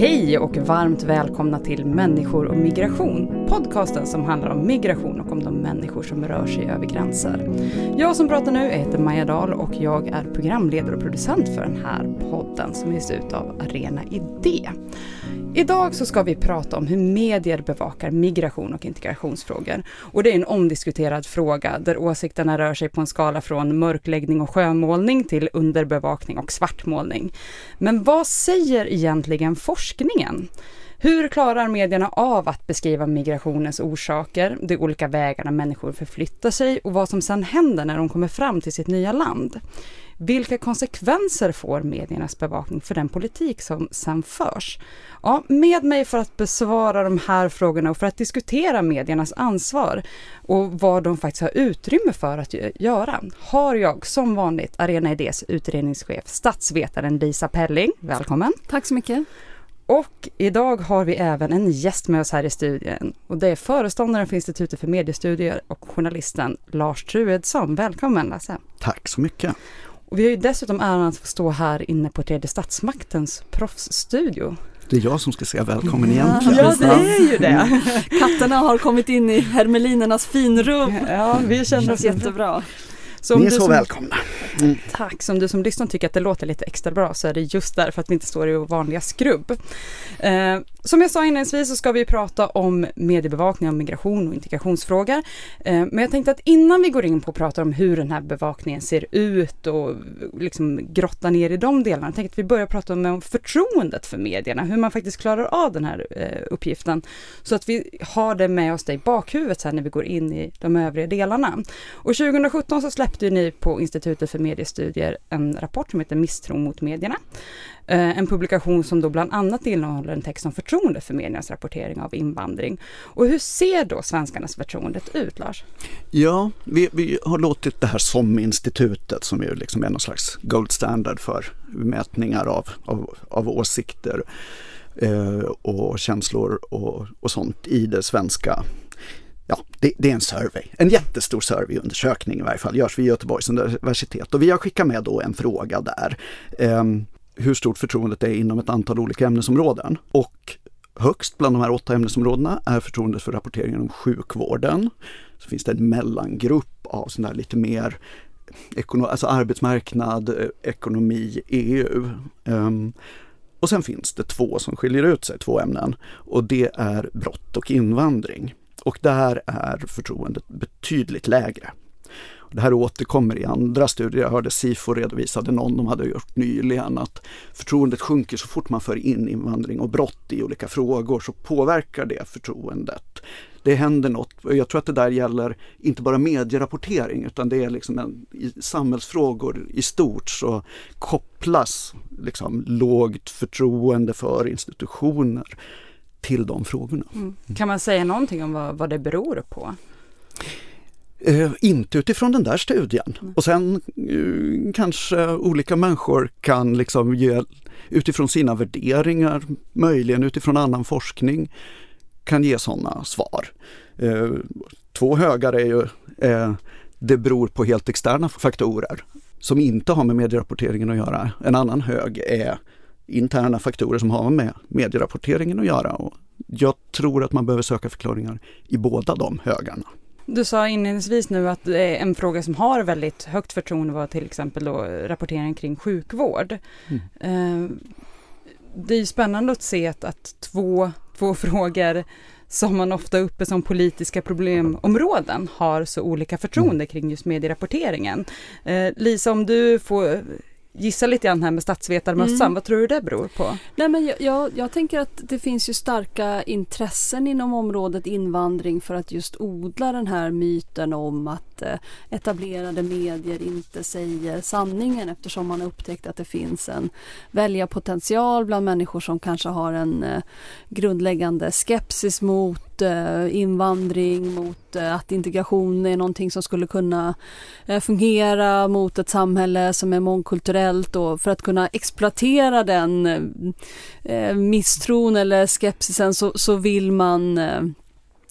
Hej och varmt välkomna till Människor och migration, podcasten som handlar om migration och om de människor som rör sig över gränser. Jag som pratar nu heter Maja Dahl och jag är programledare och producent för den här podden som ges ut av Arena Idé. Idag så ska vi prata om hur medier bevakar migration och integrationsfrågor. Och det är en omdiskuterad fråga där åsikterna rör sig på en skala från mörkläggning och sjömålning till underbevakning och svartmålning. Men vad säger egentligen forskningen? Hur klarar medierna av att beskriva migrationens orsaker, de olika vägarna människor förflyttar sig och vad som sedan händer när de kommer fram till sitt nya land? Vilka konsekvenser får mediernas bevakning för den politik som sen förs? Ja, med mig för att besvara de här frågorna och för att diskutera mediernas ansvar och vad de faktiskt har utrymme för att göra har jag som vanligt Arena Idés utredningschef, statsvetaren Lisa Pelling. Välkommen! Tack så mycket! Och idag har vi även en gäst med oss här i studion och det är föreståndaren för Institutet för mediestudier och journalisten Lars Truedsson. Välkommen Lasse! Tack så mycket! Och vi har ju dessutom äran att få stå här inne på tredje statsmaktens proffsstudio. Det är jag som ska säga välkommen egentligen. Ja, det är ju det. Katterna har kommit in i hermelinernas finrum. Ja, vi känner oss jättebra. Så Ni är så som, välkomna. Mm. Tack. Som du som lyssnar tycker att det låter lite extra bra så är det just därför att vi inte står i vanliga skrubb. Eh, som jag sa inledningsvis så ska vi prata om mediebevakning av migration och integrationsfrågor. Eh, men jag tänkte att innan vi går in på att prata om hur den här bevakningen ser ut och liksom grotta ner i de delarna, jag tänkte att vi börjar prata om förtroendet för medierna, hur man faktiskt klarar av den här eh, uppgiften. Så att vi har det med oss i bakhuvudet sen när vi går in i de övriga delarna. Och 2017 så släppte ni på Institutet för mediestudier en rapport som heter Misstro mot medierna. Eh, en publikation som då bland annat innehåller en text om förtroende för mediernas rapportering av invandring. Och hur ser då svenskarnas förtroende ut, Lars? Ja, vi, vi har låtit det här SOM-institutet som liksom är liksom någon slags gold standard för mätningar av, av, av åsikter eh, och känslor och, och sånt i det svenska ja, det, det, är en survey, en jättestor surveyundersökning i varje fall, görs vid Göteborgs universitet och vi har skickat med då en fråga där. eh, hur stort förtroendet är inom ett antal olika ämnesområden. Och högst bland de här åtta ämnesområdena är förtroendet för rapporteringen om sjukvården. Så finns det en mellangrupp av sådana här lite mer alltså arbetsmarknad, eh, ekonomi, EU. Um, ehm, och sen finns det två som skiljer ut sig, två ämnen. Och det är brott och invandring. Och där är förtroendet betydligt lägre. Det här återkommer i andra studier. Jag hörde Sifo redovisade någon de hade gjort nyligen att förtroendet sjunker så fort man för in invandring och brott i olika frågor så påverkar det förtroendet. Det händer något. Jag tror att det där gäller inte bara medierapportering utan det är liksom en, i samhällsfrågor i stort så kopplas liksom lågt förtroende för institutioner till de frågorna. Mm. Kan man säga någonting om vad, vad det beror på? Eh, inte utifrån den där studien. Mm. Och sen eh, kanske olika människor kan liksom ge utifrån sina värderingar, möjligen utifrån annan forskning, kan ge sådana svar. Eh, två högar är ju, eh, det beror på helt externa faktorer som inte har med medierapporteringen att göra. En annan hög är interna faktorer som har med medierapporteringen att göra. Och jag tror att man behöver söka förklaringar i båda de högarna. Du sa inledningsvis nu att en fråga som har väldigt högt förtroende var till exempel då rapporteringen kring sjukvård. Mm. Eh, det är spännande att se att, att två, två frågor som man ofta uppe som politiska problemområden har så olika förtroende mm. kring just medierapporteringen. Eh, Lisa, om du får gissa lite grann här med statsvetarmössan. Mm. Vad tror du det beror på? Nej, men jag, jag, jag, tänker att det finns ju starka intressen inom området invandring för att just odla den här myten om att att eh, etablerade medier inte säger sanningen eftersom man har upptäckt att det finns en väljarpotential bland människor som kanske har en eh, grundläggande skepsis mot eh, invandring, mot att integration är någonting som skulle kunna fungera mot ett samhälle som är mångkulturellt och för att kunna exploatera den misstron eller skepsisen så, så vill man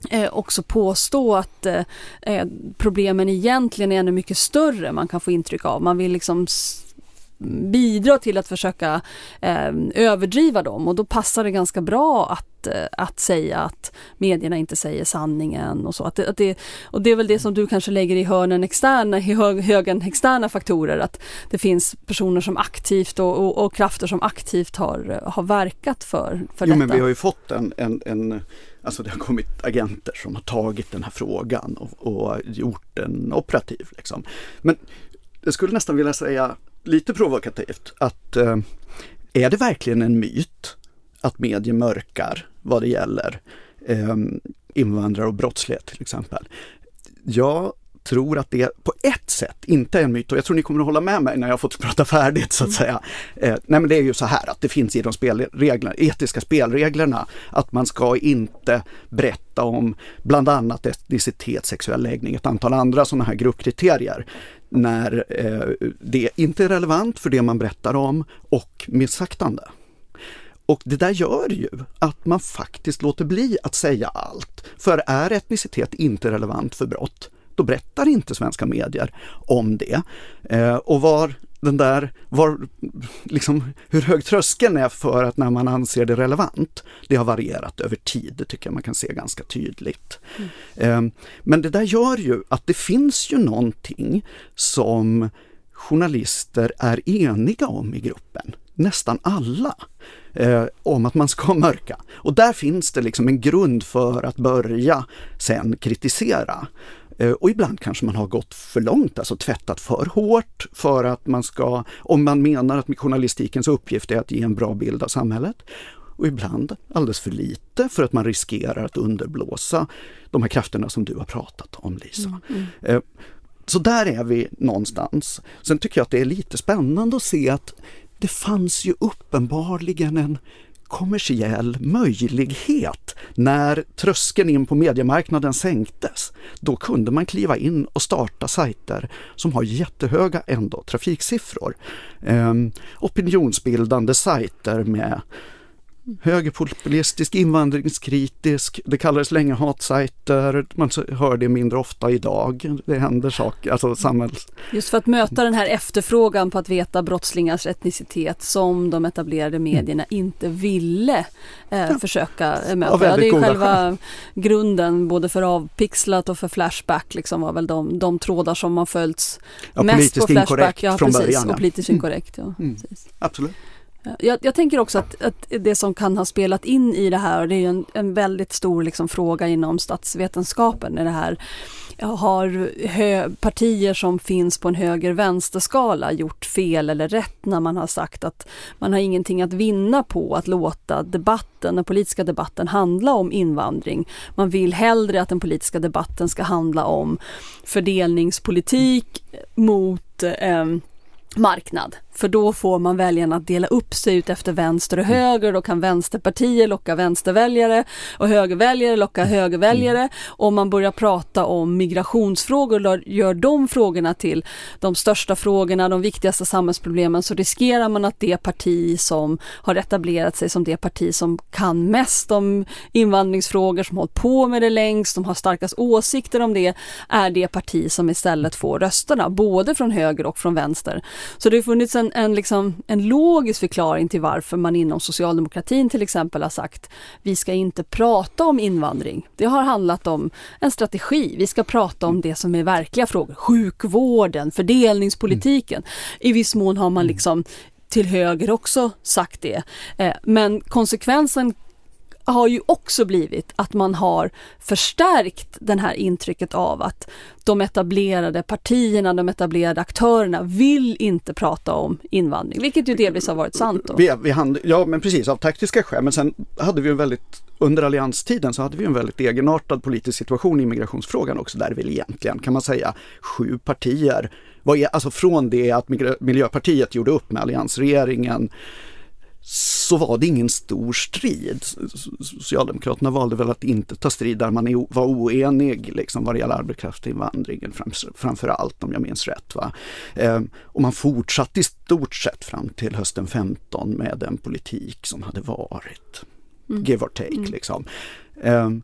eh, också påstå att eh, eh, problemen egentligen är ännu mycket större man kan få intryck av. Man vill liksom bidra till att försöka eh, överdriva dem och då passar det ganska bra att, eh, att säga att medierna inte säger sanningen och så. Att det, att det, och det är väl det som du kanske lägger i hörnen externa, i högen externa faktorer, att det finns personer som aktivt och, och, och krafter som aktivt har, har verkat för, för jo, detta. men vi har ju fått en, en, en Alltså det har kommit agenter som har tagit den här frågan och, och gjort den operativ. Liksom. Men jag skulle nästan vilja säga lite provokativt att eh, är det verkligen en myt att medier mörkar vad det gäller eh, invandrare och brottslighet till exempel? Jag tror att det på ett sätt inte är en myt och jag tror ni kommer att hålla med mig när jag fått prata färdigt så att säga. Eh, nej men det är ju så här att det finns i de spelreglerna, etiska spelreglerna att man ska inte berätta om bland annat etnicitet, sexuell läggning, ett antal andra sådana här gruppkriterier när eh, det inte är relevant för det man berättar om och missaktande. Och det där gör ju att man faktiskt låter bli att säga allt. För är etnicitet inte relevant för brott, då berättar inte svenska medier om det. Eh, och var den där, var, liksom, hur hög tröskeln är för att när man anser det relevant, det har varierat över tid, det tycker jag man kan se ganska tydligt. Mm. Eh, men det där gör ju att det finns ju någonting som journalister är eniga om i gruppen, nästan alla, eh, om att man ska mörka. Och där finns det liksom en grund för att börja sen kritisera. Eh, och ibland kanske man har gått för långt, alltså tvättat för hårt för att man ska, om man menar att journalistikens uppgift är att ge en bra bild av samhället. Och ibland alldeles för lite för att man riskerar att underblåsa de här krafterna som du har pratat om Lisa. Mm, mm. Så där är vi någonstans. Sen tycker jag att det är lite spännande att se att det fanns ju uppenbarligen en kommersiell möjlighet när tröskeln in på mediemarknaden sänktes. Då kunde man kliva in och starta sajter som har jättehöga ändå trafiksiffror. Eh, opinionsbildande sajter med högerpopulistisk, invandringskritisk, det kallades länge hatsajter, man hör det mindre ofta idag, det händer saker, alltså samhälls... Just för att möta den här efterfrågan på att veta brottslingars etnicitet som de etablerade medierna mm. inte ville eh, ja. försöka möta. Ja, det är själva grunden både för avpixlat och för Flashback liksom var väl de, de trådar som har följts ja, mest på Flashback. Ja, från precis, början. Och politiskt inkorrekt. Ja, mm. Absolut. Jag, jag, tänker också att, att, det som kan ha spelat in i det här, och det är en, en väldigt stor liksom fråga inom statsvetenskapen, är det här har hö, partier som finns på en höger-vänster-skala gjort fel eller rätt när man har sagt att man har ingenting att vinna på att låta debatten, den politiska debatten handla om invandring. Man vill hellre att den politiska debatten ska handla om fördelningspolitik mot eh, marknad. För då får man väljarna att dela upp sig ut efter vänster och höger. Då kan vänsterpartier locka vänsterväljare och högerväljare locka högerväljare. Om man börjar prata om migrationsfrågor och gör de frågorna till de största frågorna, de viktigaste samhällsproblemen så riskerar man att det parti som har etablerat sig som det parti som kan mest om invandringsfrågor, som hållit på med det längst, som har starkast åsikter om det, är det parti som istället får rösterna, både från höger och från vänster. Så det har funnits en en, liksom, en logisk förklaring till varför man inom socialdemokratin till exempel har sagt vi ska inte prata om invandring. Det har handlat om en strategi. Vi ska prata om det som är verkliga frågor. Sjukvården, fördelningspolitiken. Mm. I viss mån har man liksom till höger också sagt det. Eh, men konsekvensen har ju också blivit att man har förstärkt det här intrycket av att de etablerade partierna, de etablerade aktörerna vill inte prata om invandring, vilket ju delvis har varit sant. Då. Vi, vi hand, ja men precis, av taktiska skäl, men sen hade vi en väldigt under allianstiden så hade vi en väldigt egenartad politisk situation i migrationsfrågan också där väl egentligen kan man säga sju partier, var, alltså från det att Miljöpartiet gjorde upp med alliansregeringen så var det ingen stor strid. Socialdemokraterna valde väl att inte ta strid där man var oenig liksom, vad det gäller arbetskraftsinvandringen framför allt om jag minns rätt. Va? Ehm, och man fortsatte i stort sett fram till hösten 15 med den politik som hade varit. Mm. Give or take mm. liksom. Ehm,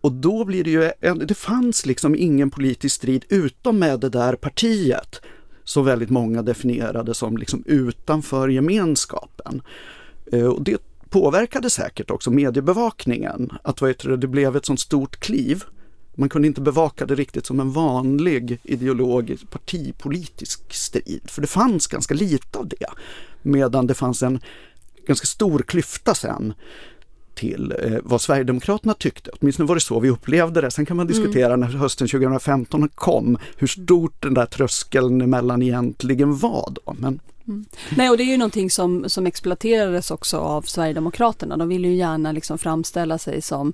och då blir det ju, det fanns liksom ingen politisk strid utom med det där partiet som väldigt många definierade som liksom utanför gemenskapen. Eh, och det påverkade säkert också mediebevakningen, att vad heter det, det blev ett sånt stort kliv. Man kunde inte bevaka det riktigt som en vanlig ideologisk partipolitisk strid, för det fanns ganska lite av det. Medan det fanns en ganska stor klyfta sen till eh, vad Sverigedemokraterna tyckte. Åtminstone var det så vi upplevde det. Sen kan man diskutera mm. när hösten 2015 kom hur stort den där tröskeln emellan egentligen var då. Men Mm. Nej, och det är ju någonting som, som exploaterades också av Sverigedemokraterna. De vill ju gärna liksom framställa sig som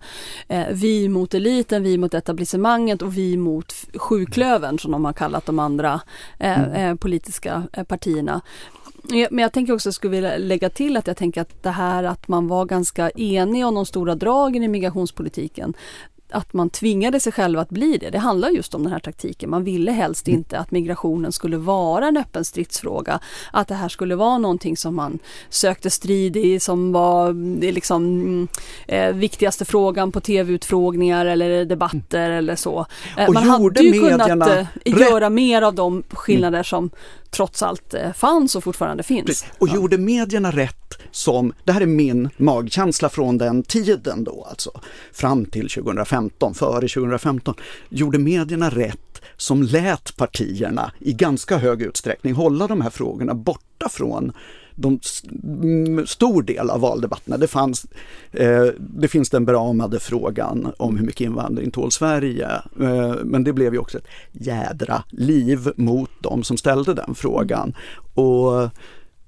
eh, vi mot eliten, vi mot etablissemanget och vi mot sjuklövern som de har kallat de andra eh, mm. eh, politiska eh, partierna. Men jag tänker också, skulle vilja lägga till att jag tänker att det här att man var ganska enig om de stora dragen i migrationspolitiken att man tvingade sig själv att bli det. Det handlar just om den här taktiken. Man ville helst mm. inte att migrationen skulle vara en öppen stridsfråga. Att det här skulle vara någonting som man sökte strid i, som var liksom mm, eh, viktigaste frågan på tv-utfrågningar eller debatter mm. eller så. Eh, man hade ju kunnat eh, göra mer av de skillnader som trots allt eh, fanns och fortfarande finns. Och ja. gjorde medierna rätt som, det här är min magkänsla från den tiden då alltså, fram till 2015, före 2015, gjorde medierna rätt som lät partierna i ganska hög utsträckning hålla de här frågorna borta från de stor del av valdebatterna. Det, fanns, eh, det finns den beramade frågan om hur mycket invandring tål Sverige. Eh, men det blev ju också ett jädra liv mot de som ställde den frågan. Och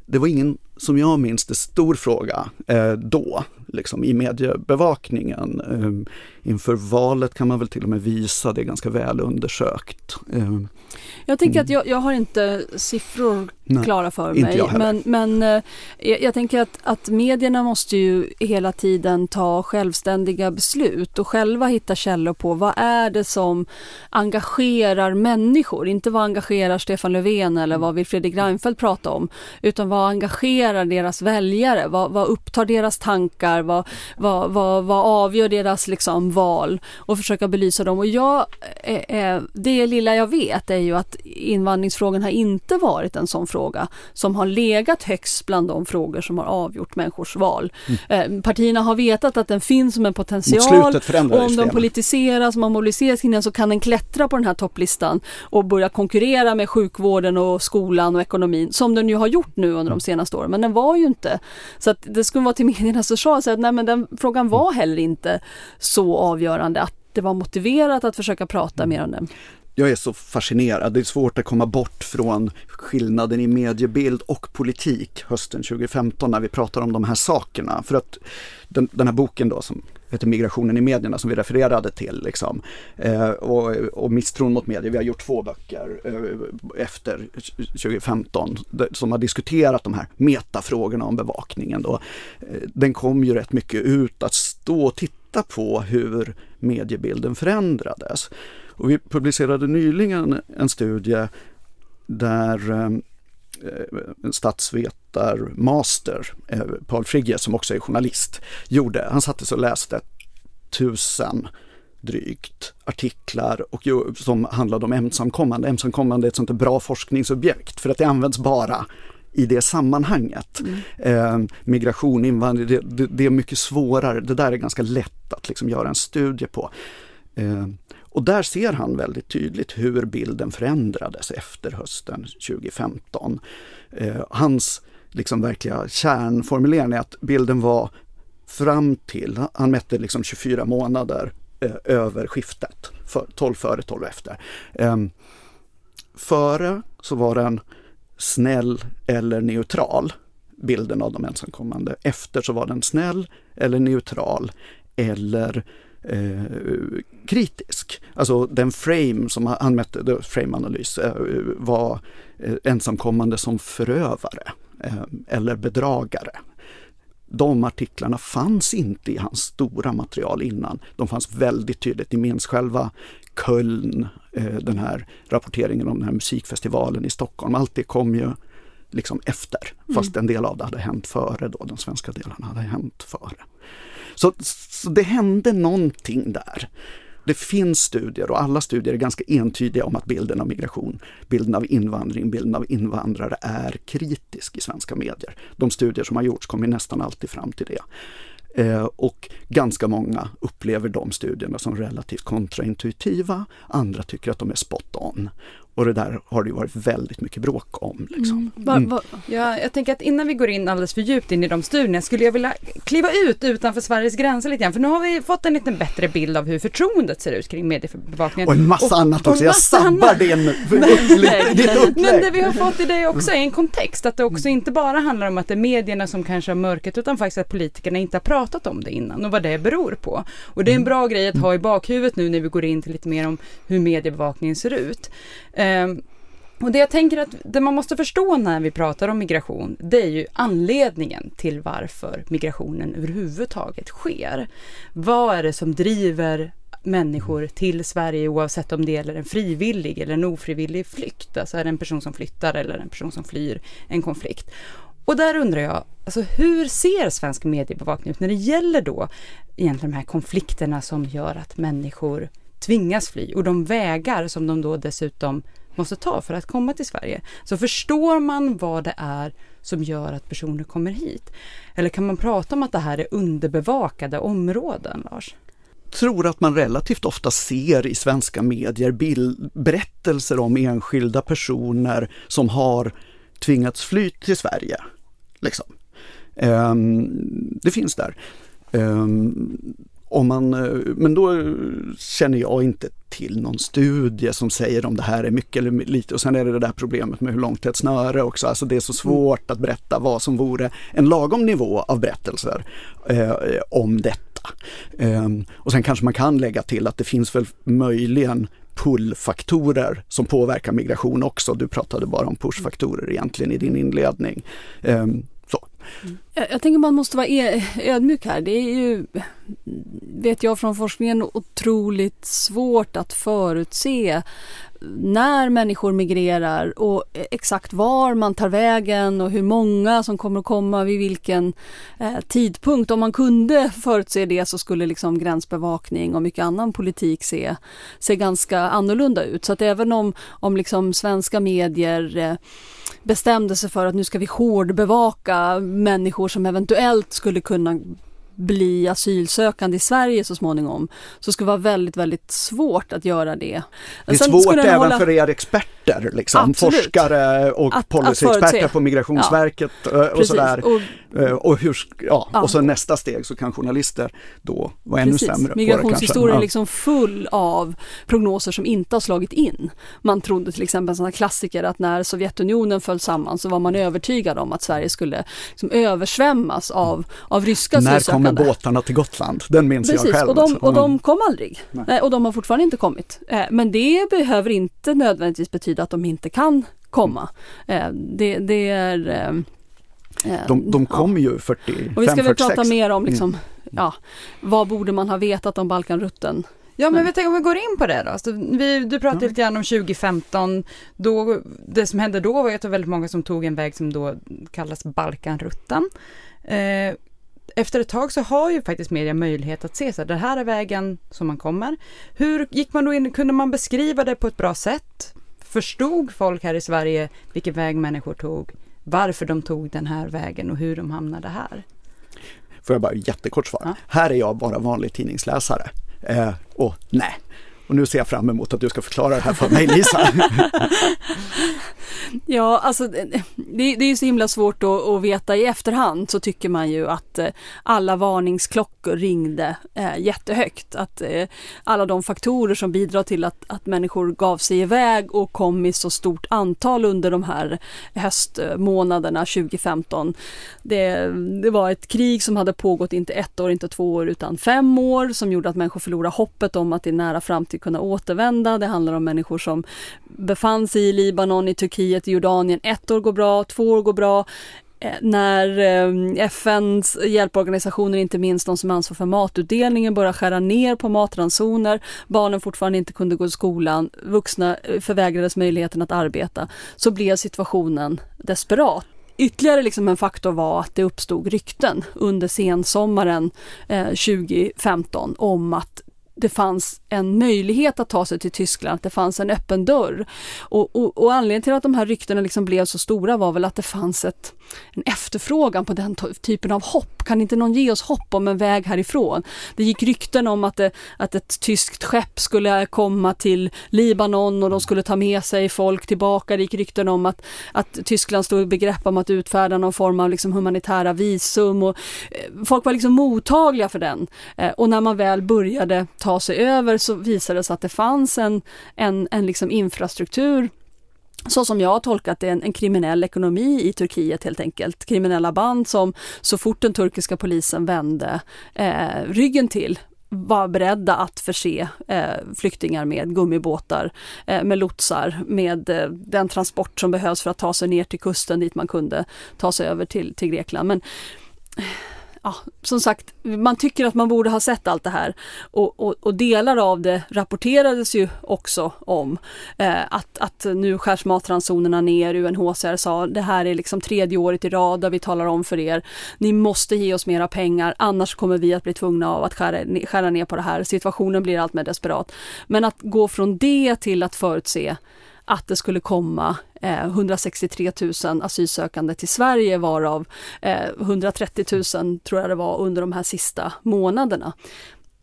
det var ingen, som jag minns det, stor fråga eh, då, liksom i mediebevakningen. Eh, inför valet kan man väl till och med visa det ganska väl undersökt. Eh, jag tänker mm. att jag, jag, har inte siffror Nej, klara för mig. Men, men eh, jag tänker att, att medierna måste ju hela tiden ta självständiga beslut och själva hitta källor på vad är det som engagerar människor. Inte vad engagerar Stefan Löfven eller vad vill Fredrik Reinfeldt prata om. Utan vad engagerar deras väljare? Vad, vad upptar deras tankar? Vad, vad, vad, vad avgör deras liksom, val? Och försöka belysa dem. Och jag, eh, eh, det lilla jag vet är ju att invandringsfrågan har inte varit en sån fråga som har legat högst bland de frågor som har avgjort människors val. Mm. Eh, partierna har vetat att den finns som en potential och om de politiseras, man mobiliseras kring den så kan den klättra på den här topplistan och börja konkurrera med sjukvården och skolan och ekonomin som den ju har gjort nu under de senaste åren. Men den var ju inte. Så att det skulle vara till mediernas försvar att nej men den frågan var heller inte så avgörande att det var motiverat att försöka prata mer om den jag är så fascinerad. Det är svårt att komma bort från skillnaden i mediebild och politik hösten 2015 när vi pratar om de här sakerna. För att den, den här boken då som heter Migrationen i medierna som vi refererade till liksom, eh, och, och misstron mot medier. Vi har gjort två böcker eh, efter 2015 som har diskuterat de här metafrågorna om bevakningen. Då. Eh, den kom ju rätt mycket ut att stå och titta på hur mediebilden förändrades. Och vi publicerade nyligen en studie där eh, statsvetarmaster, eh, Paul Frigge, som också är journalist, gjorde. Han satte sig och läste tusen drygt artiklar och som handlade om ensamkommande. Ensamkommande är ett sånt där bra forskningsobjekt för att det används bara i det sammanhanget. Mm. Eh, migration, invandring, det, det, det, är mycket svårare. Det där är ganska lätt att liksom göra en studie på. Eh, och där ser han väldigt tydligt hur bilden förändrades efter hösten 2015. Eh, hans liksom verkliga kärnformulering är att bilden var fram till, han mätte liksom 24 månader eh, över skiftet, för, 12 före, 12 efter. Eh, före så var den snäll eller neutral, bilden av de ensamkommande. Efter så var den snäll eller neutral eller eh, kritisk. Alltså den frame som han mätte, frame-analys, eh, var eh, ensamkommande som förövare eh, eller bedragare. De artiklarna fanns inte i hans stora material innan. De fanns väldigt tydligt. Ni minns själva Köln, eh, den här rapporteringen om den här musikfestivalen i Stockholm. Allt det kom ju liksom efter, fast en del av det hade hänt före då, den svenska delen hade hänt före. Så, så det hände någonting där. Det finns studier och alla studier är ganska entydiga om att bilden av migration, bilden av invandring, bilden av invandrare är kritisk i svenska medier. De studier som har gjorts kommer nästan alltid fram till det. Eh, och ganska många upplever de studierna som relativt kontraintuitiva. Andra tycker att de är spot on. Och det där har det ju varit väldigt mycket bråk om. Liksom. Mm. Mm. Ja, jag tänker att innan vi går in alldeles för djupt in i de studierna skulle jag vilja kliva ut utanför Sveriges gränser lite grann. För nu har vi fått en lite bättre bild av hur förtroendet ser ut kring mediebevakningen. Och en massa och, annat också, jag sabbar det nu. Men det vi har fått i det också är en kontext, att det också inte bara handlar om att det är medierna som kanske har mörkat utan faktiskt att politikerna inte har pratat om det innan och vad det beror på. Och det är en bra grej att ha i bakhuvudet nu när vi går in till lite mer om hur mediebevakningen ser ut. Ehm, och det jag tänker att det man måste förstå när vi pratar om migration, det är ju anledningen till varför migrationen överhuvudtaget sker. Vad är det som driver människor till Sverige oavsett om det gäller en frivillig eller en ofrivillig flykt? Alltså är det en person som flyttar eller en person som flyr en konflikt? Och där undrar jag, alltså hur ser svensk mediebevakning ut när det gäller då egentligen de här konflikterna som gör att människor tvingas fly och de vägar som de då dessutom måste ta för att komma till Sverige. Så förstår man vad det är som gör att personer kommer hit? Eller kan man prata om att det här är underbevakade områden, Lars? tror att man relativt ofta ser i svenska medier bild, berättelser om enskilda personer som har tvingats fly till Sverige. Liksom. Um, det finns där. Um, om man, eh, men då känner jag inte till någon studie som säger om det här är mycket eller lite och sen är det det där problemet med hur långt är ett snöre också. Alltså det är så svårt att berätta vad som vore en lagom nivå av berättelser eh, om detta. Eh, och sen kanske man kan lägga till att det finns väl möjligen pullfaktorer som påverkar migration också. Du pratade bara om pushfaktorer egentligen i din inledning. Eh. Mm. Jag, jag tänker man måste vara e, ödmjuk här. Det är ju, vet jag från forskningen, otroligt svårt att förutse när människor migrerar och e- exakt var man tar vägen och hur många som kommer att komma vid vilken eh, tidpunkt. Om man kunde förutse det så skulle liksom gränsbevakning och mycket annan politik se, se ganska annorlunda ut. Så att även om, om liksom svenska medier eh, bestämde sig för att nu ska vi hårdbevaka människor som eventuellt skulle kunna bli asylsökande i Sverige så småningom så skulle det vara väldigt, väldigt svårt att göra det. Det är Sen svårt även hålla... för er experter, liksom, forskare och policyexperter på Migrationsverket ja. och sådär. Och, eh, och, hur, ja, ja. och så nästa steg så kan journalister då vara ännu Precis. sämre. Migrationshistorien är liksom full av prognoser som inte har slagit in. Man trodde till exempel sådana klassiker att när Sovjetunionen föll samman så var man övertygad om att Sverige skulle liksom översvämmas av, av ryska asylsökande kommer båtarna till Gotland? Den minns Precis, jag själv. Och de, och de kom aldrig. Nej. Och de har fortfarande inte kommit. Eh, men det behöver inte nödvändigtvis betyda att de inte kan komma. Eh, det, det är eh, de, de kom ja. ju 45, Och vi ska väl prata mer om liksom, mm. ja, vad borde man ha vetat om Balkanrutten Ja, men vi tänker om vi går in på det då. Så vi, du pratade ja. lite grann om 2015. Då, det som hände då var att det var väldigt många som tog en väg som då kallas Balkanrutten. Eh, efter ett tag så har ju faktiskt media möjlighet att se så här, det här är vägen som man kommer. Hur gick man då in, kunde man beskriva det på ett bra sätt? Förstod folk här i Sverige vilken väg människor tog, varför de tog den här vägen och hur de hamnade här? Får jag bara jättekort svara? Ja. Här är jag bara vanlig tidningsläsare. Eh, och nej, och nu ser jag fram emot att du ska förklara det här för mig Lisa. ja, alltså det, det är så himla svårt att, att, veta i efterhand så tycker man ju att eh, alla varningsklockor ringde eh, jättehögt. Att eh, alla de faktorer som bidrar till att, att människor gav sig iväg och kom i så stort antal under de här höstmånaderna 2015. Det, det var ett krig som hade pågått inte ett år, inte två år utan fem år som gjorde att människor förlorade hoppet om att i nära framtid kunna återvända. Det handlar om människor som befann sig i Libanon, i Turkiet, i Jordanien. Ett år går bra, två år går bra eh, när eh, FNs hjälporganisationer, inte minst de som ansvarar för matutdelningen, börjar skära ner på matransoner, barnen fortfarande inte kunde gå i skolan, vuxna eh, förvägrades möjligheten att arbeta, så blev situationen desperat. Ytterligare liksom en faktor var att det uppstod rykten under sensommaren eh, 2015 om att det fanns en möjlighet att ta sig till Tyskland, att det fanns en öppen dörr. Och, och, och anledningen till att de här ryktena liksom blev så stora var väl att det fanns ett, en efterfrågan på den typen av hopp. Kan inte någon ge oss hopp om en väg härifrån? Det gick rykten om att, det, att ett tyskt skepp skulle komma till Libanon och de skulle ta med sig folk tillbaka. Det gick rykten om att, att Tyskland stod i begrepp om att utfärda någon form av liksom humanitära visum. Och, eh, folk var liksom mottagliga för den. Eh, och när man väl började ta sig över så visade det sig att det fanns en, en, en liksom infrastruktur så som jag har tolkat det, en, en kriminell ekonomi i Turkiet helt enkelt. Kriminella band som så fort den turkiska polisen vände eh, ryggen till var beredda att förse eh, flyktingar med gummibåtar, eh, med lotsar, med eh, den transport som behövs för att ta sig ner till kusten dit man kunde ta sig över till, till Grekland. Men eh, ja, som sagt, man tycker att man borde ha sett allt det här och, och, och delar av det rapporterades ju också om eh, att, att nu skärs matransonerna ner. UNHCR sa det här är liksom tredje året i rad där vi talar om för er. Ni måste ge oss mera pengar annars kommer vi att bli tvungna av att skära, skära ner på det här. Situationen blir allt mer desperat. Men att gå från det till att förutse att det skulle komma eh, 163 000 asylsökande till Sverige varav eh, 130 000 tror jag det var under de här sista månaderna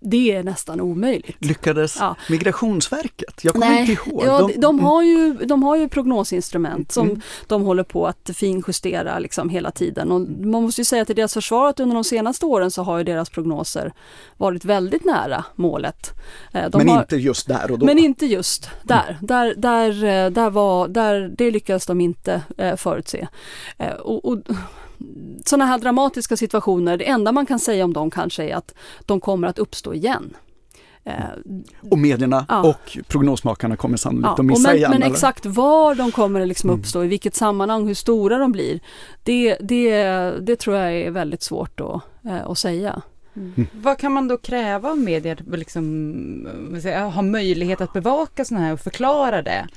det är nästan omöjligt. Lyckades ja. Migrationsverket? Jag kommer Nej, inte ihåg. Ja, de, de, har ju, de har ju prognosinstrument som mm. de håller på att finjustera liksom hela tiden. Och man måste ju säga till deras försvar att under de senaste åren så har ju deras prognoser varit väldigt nära målet. Eh, de men har, inte just där och då? Men inte just där. Mm. Där, där, eh, där, var, där, det lyckades de inte eh, förutse. och, och sådana här dramatiska situationer, det enda man kan säga om dem kanske är att de kommer att uppstå igen. Eh, och medierna ja. och prognosmakarna kommer sannolikt ja, att missa men, igen. Men eller? exakt var de kommer liksom mm. uppstå, mm. i vilket sammanhang, hur stora de blir, det, det, det tror jag är väldigt svårt att, eh, att säga. Mm. Mm. Vad kan man då kräva av medier, liksom, ha möjlighet att bevaka sådana här och förklara det?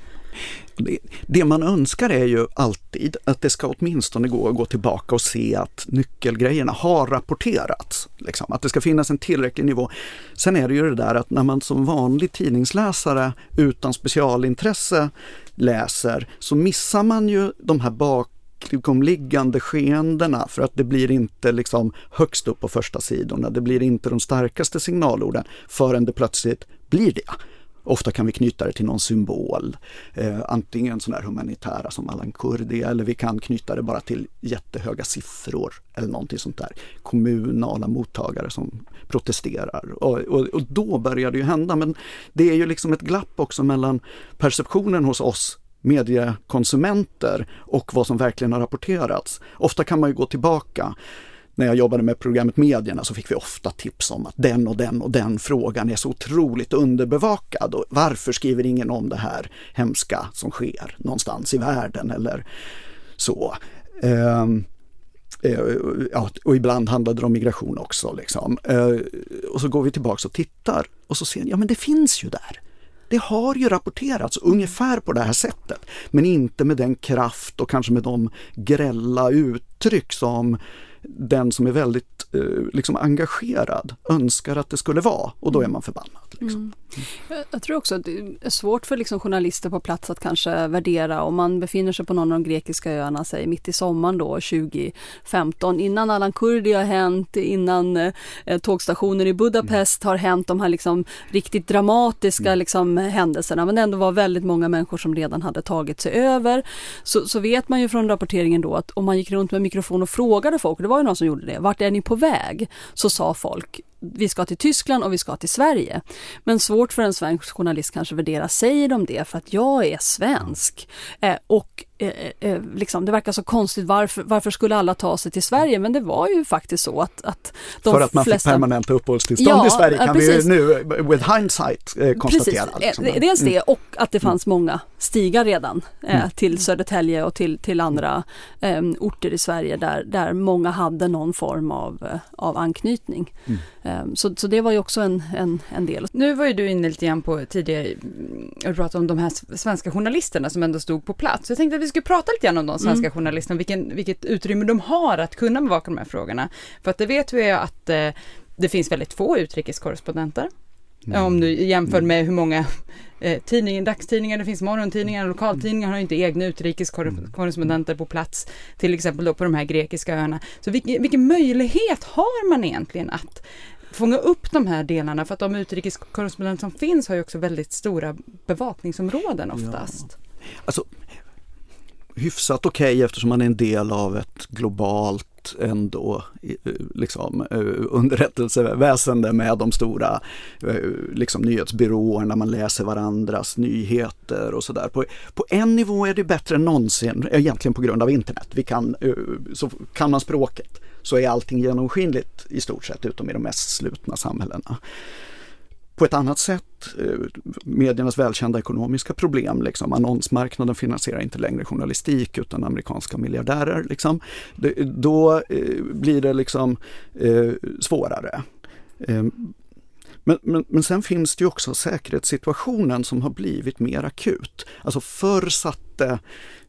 Det, man önskar är ju alltid att det ska åtminstone gå att gå tillbaka och se att nyckelgrejerna har rapporterats. Liksom, att det ska finnas en tillräcklig nivå. Sen är det ju det där att när man som vanlig tidningsläsare utan specialintresse läser så missar man ju de här bakomliggande skeendena för att det blir inte liksom högst upp på första sidorna. Det blir inte de starkaste signalorden förrän det plötsligt blir det. Ofta kan vi knyta det till någon symbol, eh, antingen sådana här humanitära som Allan Kurdi eller vi kan knyta det bara till jättehöga siffror eller någonting sånt där. Kommunala mottagare som protesterar och, och, och då börjar det ju hända men det är ju liksom ett glapp också mellan perceptionen hos oss mediekonsumenter och vad som verkligen har rapporterats. Ofta kan man ju gå tillbaka när jag jobbade med programmet Medierna så fick vi ofta tips om att den och den och den frågan är så otroligt underbevakad och varför skriver ingen om det här hemska som sker någonstans i världen eller så. Um, Ja, och ibland handlade det om migration också. Liksom. Eh, och så går vi tillbaks och tittar och så ser ni, ja men det finns ju där. Det har ju rapporterats ungefär på det här sättet, men inte med den kraft och kanske med de grälla uttryck som den som är väldigt eh, liksom engagerad önskar att det skulle vara och då är man förbannad. Liksom. Mm. Jag, tror också att det är svårt för liksom journalister på plats att kanske värdera om man befinner sig på någon av de grekiska öarna, säg mitt i sommaren då 2015, innan Allan Kurdi har hänt, innan eh, tågstationen i Budapest mm. har hänt, de här liksom riktigt dramatiska mm. liksom, händelserna, men det ändå var väldigt många människor som redan hade tagit sig över. Så, så vet man ju från rapporteringen då att om man gick runt med mikrofon och frågade folk, det var ju någon som gjorde det, vart är ni på väg? Så sa folk vi ska till Tyskland och vi ska till Sverige. Men svårt för en svensk journalist kanske värdera, säger de det för att jag är svensk? Eh, och eh, eh, liksom, det verkar så konstigt, varför, varför skulle alla ta sig till Sverige? Men det var ju faktiskt så att, att de För att man flesta... fick permanenta uppehållstillstånd ja, i Sverige kan precis. vi nu with hindsight eh, konstatera. Precis. Liksom. Eh, dels det mm. och att det fanns mm. många stigar redan eh, mm. till Södertälje och till, till andra eh, orter i Sverige där, där många hade någon form av, av anknytning. Mm. Ehm, så, så det var ju också en, en, en del. Nu var ju du inne lite grann på tidigare, och pratade om de här svenska journalisterna som ändå stod på plats. Jag tänkte att vi skulle prata lite grann om de svenska mm. journalisterna, vilken, vilket utrymme de har att kunna bevaka de här frågorna. För att det vet vi att eh, det finns väldigt få utrikeskorrespondenter. Mm. Om du jämför mm. med hur många eh, tidningar, dagstidningar, det finns morgontidningar, lokaltidningar har inte egna utrikeskorrespondenter på plats, till exempel då på de här grekiska öarna. Så vilken, vilken möjlighet har man egentligen att fånga upp de här delarna för att de utrikeskorrespondenter som finns har ju också väldigt stora bevakningsområden oftast. Ja. Alltså, hyfsat okej okay, eftersom man är en del av ett globalt ändå liksom, eh, underrättelseväsende med de stora eh, liksom, nyhetsbyråerna, man läser varandras nyheter och sådär. På, på en nivå är det bättre än någonsin, egentligen på grund av internet. Vi kan, eh, så kan man språket så är allting genomskinligt i stort sett utom i de mest slutna samhällena på ett annat sätt. Eh, mediernas välkända ekonomiska problem, liksom. annonsmarknaden finansierar inte längre journalistik utan amerikanska miljardärer. Liksom. då eh, blir det liksom eh, svårare. Ehm, men, men, men sen finns det ju också säkerhetssituationen som har blivit mer akut. Alltså förr satte,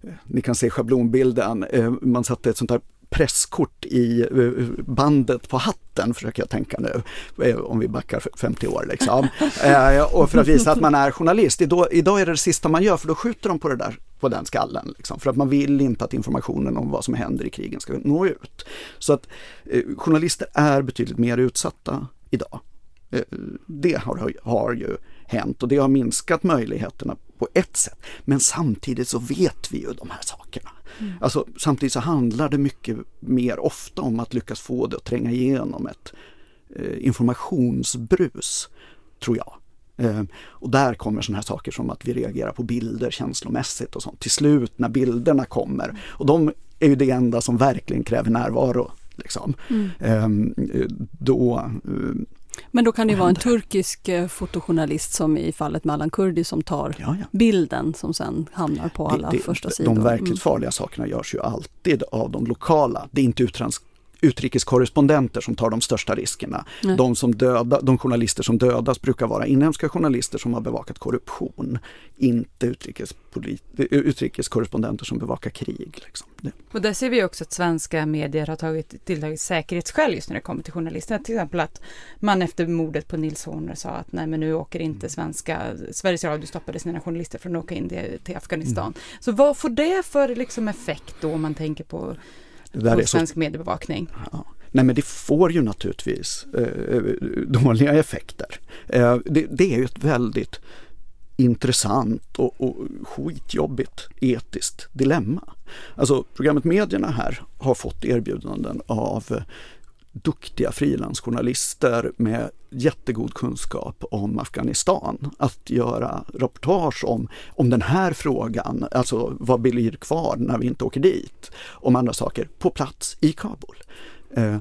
eh, ni kan se schablonbilden, eh, man satte ett sånt här presskort i eh, bandet på hatten, försöker jag tänka nu, eh, om vi backar 50 år. Liksom. Eh, och för att visa att man är journalist. Idag, idag är det det sista man gör, för då skjuter de på det där på den skallen. Liksom, för att man vill inte att informationen om vad som händer i krigen ska nå ut. Så att eh, journalister är betydligt mer utsatta idag. Eh, det har, har ju hänt och det har minskat möjligheterna på ett sätt. Men samtidigt så vet vi ju de här sakerna. Mm. Alltså, samtidigt så handlar det mycket mer ofta om att lyckas få det att tränga igenom ett eh, informationsbrus, tror jag. Eh, och där kommer sådana här saker som att vi reagerar på bilder känslomässigt och sånt. Till slut när bilderna kommer, och de är ju det enda som verkligen kräver närvaro. Liksom. Mm. Eh, då eh, men då kan det vara en turkisk eh, fotojournalist som i fallet med Allan Kurdi som tar ja, ja. bilden som sen hamnar på alla det, det, första sidor. De verkligt mm. farliga sakerna görs ju alltid av de lokala. Det är inte utrans utrikeskorrespondenter som tar de största riskerna. De, som döda, de journalister som dödas brukar vara inhemska journalister som har bevakat korruption, inte utrikeskorrespondenter som bevakar krig. Liksom. Och där ser vi också att svenska medier har tagit tilltagit säkerhetsskäl just när det kommer till journalister. Till exempel att man efter mordet på Nils Horner sa att nej men nu åker inte svenska, Sveriges Radio stoppade sina journalister från att åka in till Afghanistan. Mm. Så vad får det för liksom effekt då om man tänker på där är svensk så... mediebevakning. Ja. Nej men det får ju naturligtvis eh, dåliga effekter. Eh, det, det, är ju ett väldigt intressant och, och skitjobbigt etiskt dilemma. Alltså programmet Medierna här har fått erbjudanden av duktiga frilansjournalister med jättegod kunskap om Afghanistan att göra reportage om, om den här frågan, alltså vad blir kvar när vi inte åker dit, om andra saker, på plats i Kabul. Eh,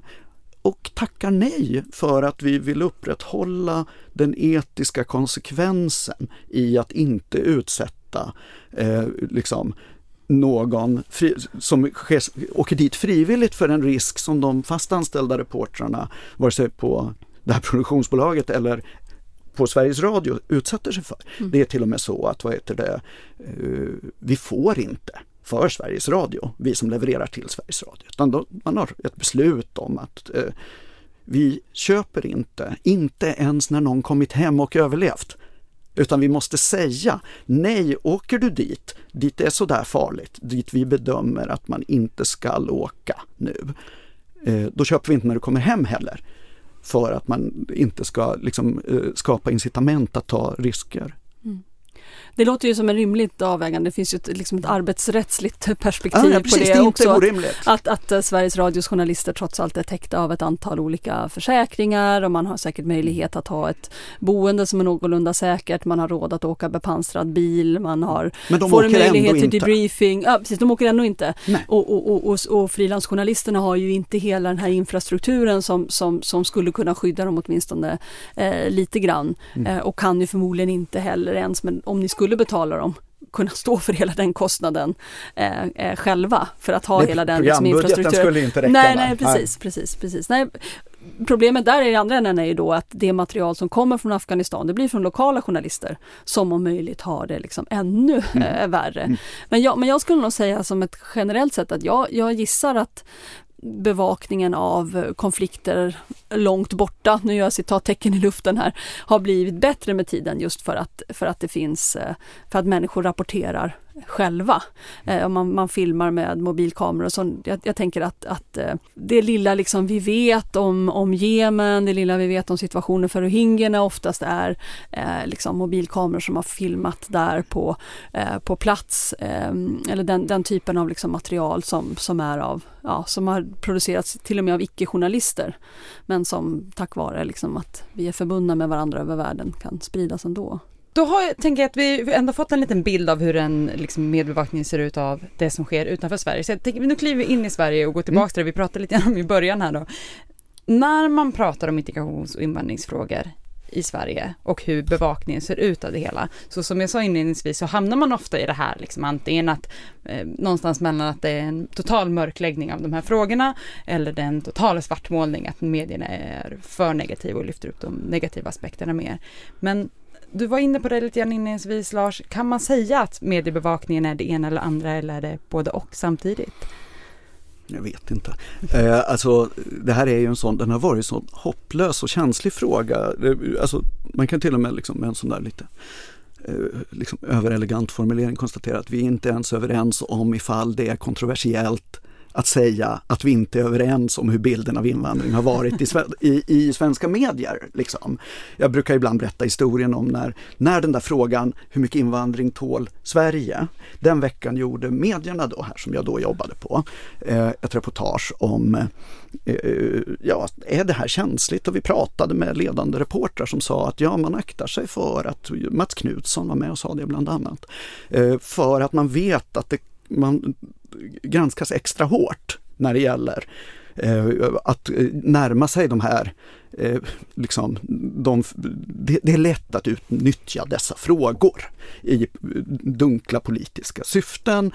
och tackar nej för att vi vill upprätthålla den etiska konsekvensen i att inte utsätta eh, liksom, någon fri, som åker dit frivilligt för en risk som de fast anställda reportrarna, vare sig på det här produktionsbolaget eller på Sveriges Radio utsätter sig för. Mm. Det är till och med så att vad heter det, uh, vi får inte för Sveriges Radio, vi som levererar till Sveriges Radio. Utan då, man har ett beslut om att eh, vi köper inte, inte ens när någon kommit hem och överlevt. Utan vi måste säga, nej, åker du dit, dit det är sådär farligt, dit vi bedömer att man inte skall åka nu, eh, då köper vi inte när du kommer hem heller. För att man inte ska liksom, eh, skapa incitament att ta risker. Det låter ju som en rimligt avvägande. Det finns ju ett, liksom ett arbetsrättsligt perspektiv ja, precis, på det, det också. orimligt. Att, att, att Sveriges Radios journalister trots allt är täckta av ett antal olika försäkringar och man har säkert möjlighet att ha ett boende som är någorlunda säkert. Man har råd att åka bepansrad bil, man har, Men de får en möjlighet till debriefing. Ja, precis, de åker ändå inte. Nej. Och, och, och, och, och frilansjournalisterna har ju inte hela den här infrastrukturen som, som, som skulle kunna skydda dem åtminstone eh, lite grann. Mm. Eh, och kan ju förmodligen inte heller ens, men om ni skulle betala dem, kunna stå för hela den kostnaden eh, eh, själva för att ha Nej, hela den liksom, infrastrukturen. skulle inte räcka, Nej, nej, precis, precis, precis. Nej, problemet där i andra änden är ju då att det material som kommer från Afghanistan, det blir från lokala journalister som om möjligt har det liksom ännu eh, värre. Men, jag, men jag skulle nog säga som ett generellt sätt att jag, jag gissar att bevakningen av konflikter långt borta, nu gör jag citattecken i luften här, har blivit bättre med tiden just för att, för att det finns, eh, för att människor rapporterar själva. Eh, man, man filmar med mobilkameror så. Jag, jag tänker att, att eh, det lilla liksom vi vet om, om Jemen, det lilla vi vet om situationen för rohingyerna oftast är eh, liksom mobilkameror som har filmat där på, eh, på plats. Eh, eller den, den typen av liksom material som, som är av, ja, som har producerats till och med av icke-journalister. Men som tack vare liksom att vi är förbundna med varandra över världen kan spridas ändå. Då har tänker jag att vi ändå fått en liten bild av hur en liksom, medbevakning ser ut av det som sker utanför Sverige. Så jag tänker, nu kliver vi in i Sverige och går tillbaka till det vi pratade lite grann om i början här då. När man pratar om integrations och invandringsfrågor i Sverige och hur bevakningen ser ut av det hela. Så som jag sa inledningsvis så hamnar man ofta i det här, liksom antingen att eh, någonstans mellan att det är en total mörkläggning av de här frågorna eller den totala svartmålning, att medierna är för negativa och lyfter upp de negativa aspekterna mer. Men du var inne på det lite grann inledningsvis Lars, kan man säga att mediebevakningen är det ena eller andra eller är det både och samtidigt? Jag vet inte. Eh, alltså, det här är ju en sån, den har varit en sån hopplös och känslig fråga. Alltså, man kan till och med liksom med en sån där lite eh, liksom överelegant formulering konstatera att vi inte ens är överens om ifall det är kontroversiellt att säga att vi inte är överens om hur bilden av invandring har varit i, i, i svenska medier. Liksom. Jag brukar ibland berätta historien om när, när den där frågan hur mycket invandring tål Sverige? Den veckan gjorde medierna då här som jag då jobbade på eh, ett reportage om eh, eh ja, är det här känsligt? Och vi pratade med ledande reportrar som sa att ja, man aktar sig för att Mats Knutsson var med och sa det bland annat. Eh, för att man vet att det, man granskas extra hårt när det gäller eh, att eh, närma sig de här, eh, liksom, de, det, det är lätt att utnyttja dessa frågor i dunkla politiska syften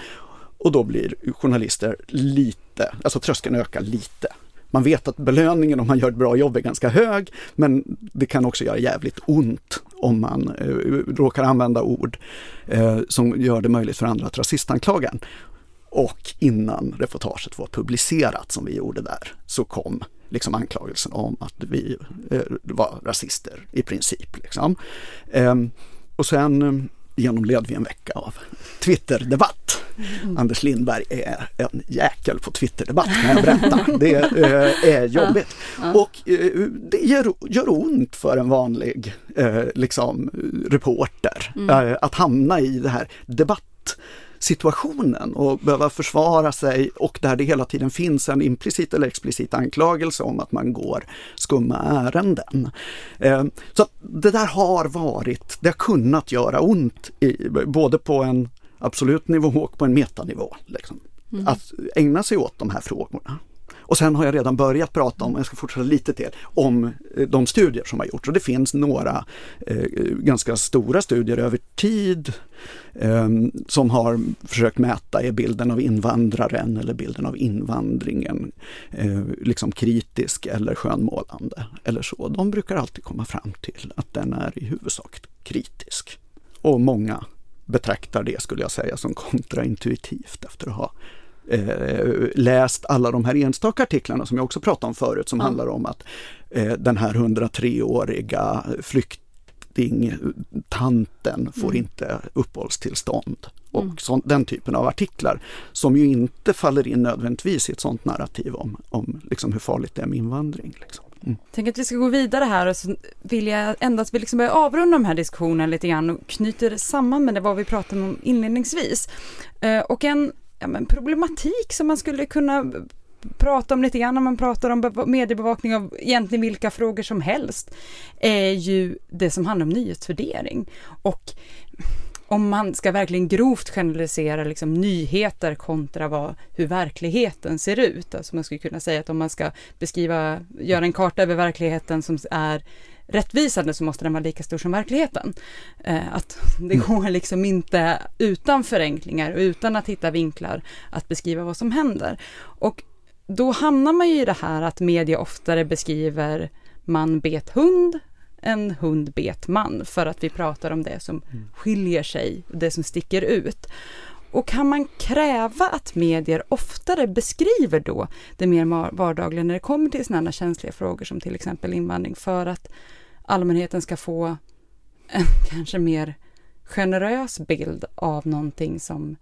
och då blir journalister lite, alltså tröskeln ökar lite. Man vet att belöningen om man gör ett bra jobb är ganska hög, men det kan också göra jävligt ont om man eh, råkar använda ord eh, som gör det möjligt för andra att rasistanklaga en. Och innan reportaget var publicerat som vi gjorde där så kom liksom anklagelsen om att vi eh, var rasister i princip. Liksom. Ehm, och sen eh, genomled vi en vecka av Twitterdebatt. Anders Lindberg är en jäkel på Twitterdebatt kan jag berätta. Det eh, är jobbigt. Och eh, det gör, gör ont för en vanlig eh, liksom, reporter eh, att hamna i det här debattsituationen och behöva försvara sig och där det hela tiden finns en implicit eller explicit anklagelse om att man går skumma ärenden. Eh, Så det där har varit, det har kunnat göra ont i, både på en absolut nivå och på en metanivå. Liksom. Att ägna sig åt de här frågorna. Och sen har jag redan börjat prata om, jag ska fortsätta lite till, om eh, de studier som har gjorts. Och det finns några eh, ganska stora studier över tid eh, som har försökt mäta, är bilden av invandraren eller bilden av invandringen eh, liksom kritisk eller skönmålande eller så. De brukar alltid komma fram till att den är i huvudsak kritisk. Och många betraktar det, skulle jag säga, som kontraintuitivt efter att ha eh, läst alla de här enstaka artiklarna som jag också pratade om förut som ja. handlar om att eh, den här 103-åriga flyktingtanten får mm. inte uppehållstillstånd. Och mm. så, den typen av artiklar som ju inte faller in nödvändigtvis i ett sånt narrativ om, om liksom hur farligt det är med invandring. Liksom. Mm. Tänk att vi ska gå vidare här och så vill jag endast liksom börja avrunda de här diskussionerna lite grann och knyter samman med det vad vi pratade om inledningsvis. Eh, och en ja, men problematik som man skulle kunna prata om lite grann när man pratar om mediebevakning av egentligen vilka frågor som helst är ju det som handlar om nyhetsvärdering. Och om man ska verkligen grovt generalisera liksom nyheter kontra vad, hur verkligheten ser ut. Alltså man skulle kunna säga att om man ska beskriva, göra en karta över verkligheten som är rättvisande så måste den vara lika stor som verkligheten. Eh, att det mm. går liksom inte utan förenklingar och utan att hitta vinklar att beskriva vad som händer. Och då hamnar man ju i det här att media oftare beskriver man bet hund en hund bet man för att vi pratar om det som mm. skiljer sig, det som sticker ut. Och kan man kräva att medier oftare beskriver då det mer vardagliga när det kommer till sådana känsliga frågor som till exempel invandring för att allmänheten ska få en kanske mer generös bild av någonting som,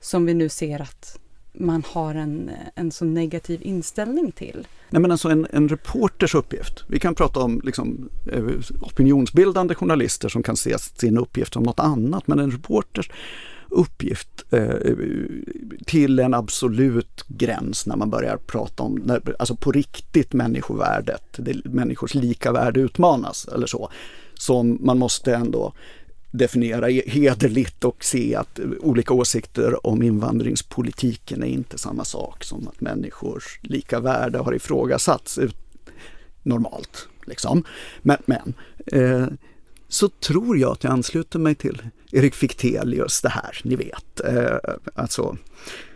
som vi nu ser att man har en, en så negativ inställning till. Nej, men alltså en, en reporters uppgift, vi kan prata om liksom, eh, opinionsbildande journalister som kan se sin uppgift som något annat, men en reporters uppgift eh, till en absolut gräns när man börjar prata om, när, alltså på riktigt människovärdet, det, människors lika värde utmanas eller så, som man måste ändå definiera hederligt och se att olika åsikter om invandringspolitiken är inte samma sak som att människors lika värde har ifrågasatts normalt. Liksom. Men, men eh, så tror jag att jag ansluter mig till Erik Fichtelius det här, ni vet. Eh, alltså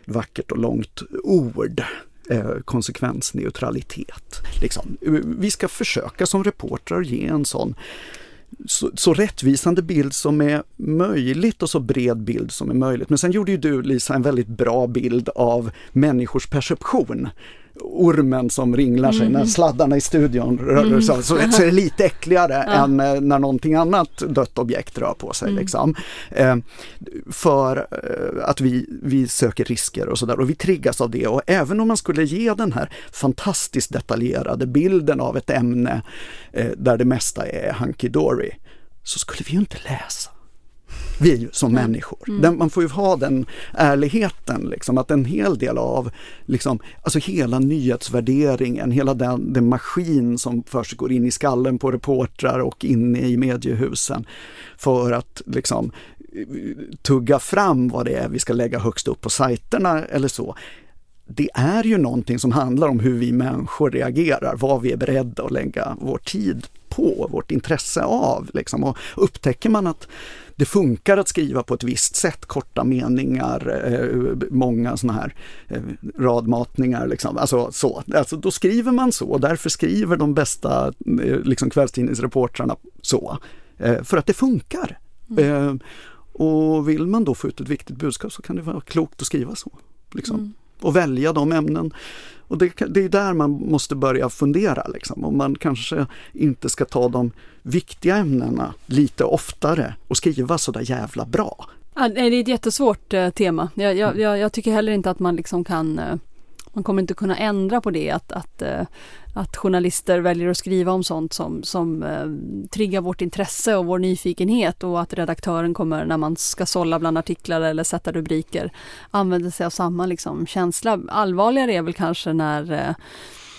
vackert och långt ord. Eh, konsekvensneutralitet. Liksom. Vi ska försöka som reportrar ge en sån så, så, rättvisande bild som är möjligt och så bred bild som är möjligt. Men sen gjorde ju du Lisa en väldigt bra bild av människors perception ormen som ringlar sig mm. när sladdarna i studion rör mm. sig. Så, så är det lite äckligare ja. än eh, när någonting annat dött objekt rör på sig. Mm. Liksom. Eh, för eh, att vi, vi söker risker och sådär och vi triggas av det och även om man skulle ge den här fantastiskt detaljerade bilden av ett ämne eh, där det mesta är hunky dory så skulle vi ju inte läsa vi som mm. människor. Den, man får ju ha den ärligheten, liksom, att en hel del av, liksom, alltså hela nyhetsvärderingen, hela den, den maskin som först går in i skallen på reportrar och inne i mediehusen för att liksom tugga fram vad det är vi ska lägga högst upp på sajterna eller så det är ju någonting som handlar om hur vi människor reagerar, vad vi är beredda att lägga vår tid på, vårt intresse av. Liksom. Och upptäcker man att det funkar att skriva på ett visst sätt, korta meningar, eh, många sådana här eh, radmatningar. Liksom. Alltså, så. Alltså, då skriver man så och därför skriver de bästa eh, liksom, kvällstidningsreportrarna så. För att det funkar. Mm. Och vill man då få ut ett viktigt budskap så kan det vara klokt att skriva så. Liksom. Mm. Och välja de ämnen och det, det, är där man måste börja fundera, liksom. om man kanske inte ska ta de viktiga ämnena lite oftare och skriva så där jävla bra. Ja, det är ett jättesvårt eh, tema. Jag, jag, jag, jag, tycker heller inte att man liksom kan eh, man kommer inte kunna ändra på det att, att, eh, att journalister väljer att skriva om sånt som, som eh, triggar vårt intresse och vår nyfikenhet och att redaktören kommer när man ska sålla bland artiklar eller sätta rubriker använder sig av samma liksom, känsla. Allvarligare är väl kanske när eh,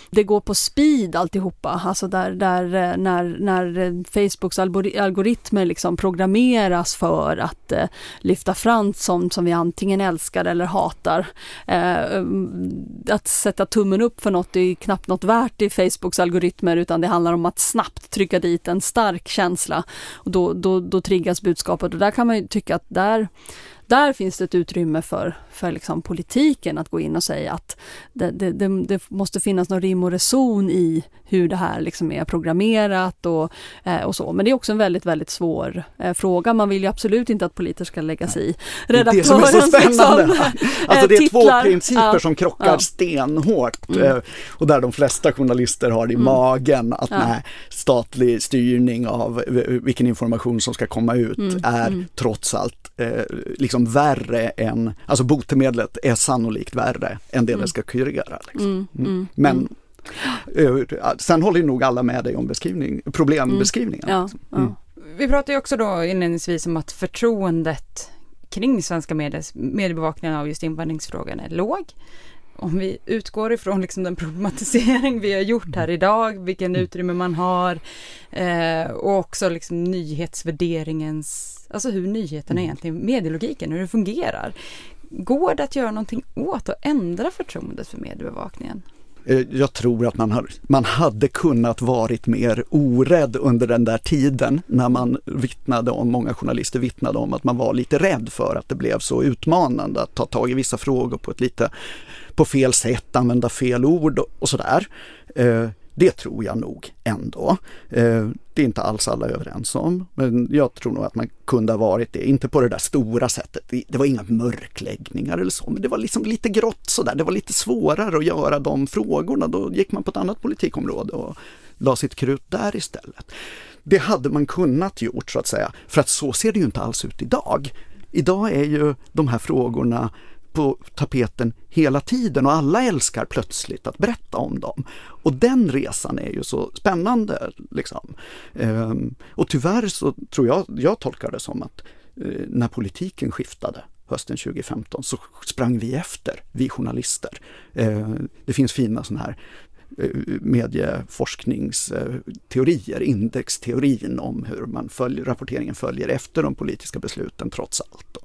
det går på speed alltihopa, alltså där, där eh, när, när eh, Facebooks algoritmer liksom programmeras för att eh, lyfta fram sånt som vi antingen älskar eller hatar. Eh, um, att sätta tummen upp för något är knappt något värt i Facebooks algoritmer utan det handlar om att snabbt trycka dit en stark känsla. Och då, då, då triggas budskapet. Och där kan man ju tycka att där där finns det ett utrymme för, för liksom politiken att gå in och säga att det, det, det, det måste finnas någon rim och reson i hur det här liksom är programmerat och, eh, och så. Men det är också en väldigt, väldigt svår eh, fråga. Man vill ju absolut inte att politiker ska lägga sig i redaktörens Det är det som är så spännande. Liksom, alltså det är titlar. två principer ja. som krockar ja. stenhårt mm. Eh, och där de flesta journalister har i mm. magen att ja. nej, statlig styrning av vilken information som ska komma ut mm. är mm. trots allt eh, liksom värre än, alltså botemedlet är sannolikt värre än det det mm. ska kurera. Liksom. Mm. Mm. Men eh, Sen håller nog alla med dig om beskrivning, problembeskrivningen. Ja, ja. Vi pratade ju också då inledningsvis om att förtroendet kring svenska mediers, mediebevakningen av just invandringsfrågan är låg om vi utgår ifrån liksom den problematisering vi har gjort här idag, vilken mm. utrymme man har eh, och också liksom nyhetsvärderingens, alltså hur nyheterna mm. egentligen, medielogiken, hur det fungerar. Går det att göra någonting åt och ändra förtroendet för mediebevakningen? Eh, jag tror att man, har, man hade kunnat varit mer orädd under den där tiden när man vittnade om, många journalister vittnade om att man var lite rädd för att det blev så utmanande att ta tag i vissa frågor på ett lite på fel sätt, använda fel ord och sådär. Eh, det tror jag nog ändå. Eh, det är inte alls alla överens om, men jag tror nog att man kunde ha varit det. Inte på det där stora sättet. Det var inga mörkläggningar eller så, men det var liksom lite grått sådär. Det var lite svårare att göra de frågorna. Då gick man på ett annat politikområde och la sitt krut där istället. Det hade man kunnat gjort så att säga, för att så ser det ju inte alls ut idag. Idag är ju de här frågorna på tapeten hela tiden och alla älskar plötsligt att berätta om dem. Och den resan är ju så spännande. Liksom. Ehm, och tyvärr så tror jag, jag tolkar det som att eh, när politiken skiftade hösten 2015 så sprang vi efter, vi journalister. Ehm, det finns fina sådana här eh, medieforskningsteorier, indexteorin om hur man följer, rapporteringen följer efter de politiska besluten trots allt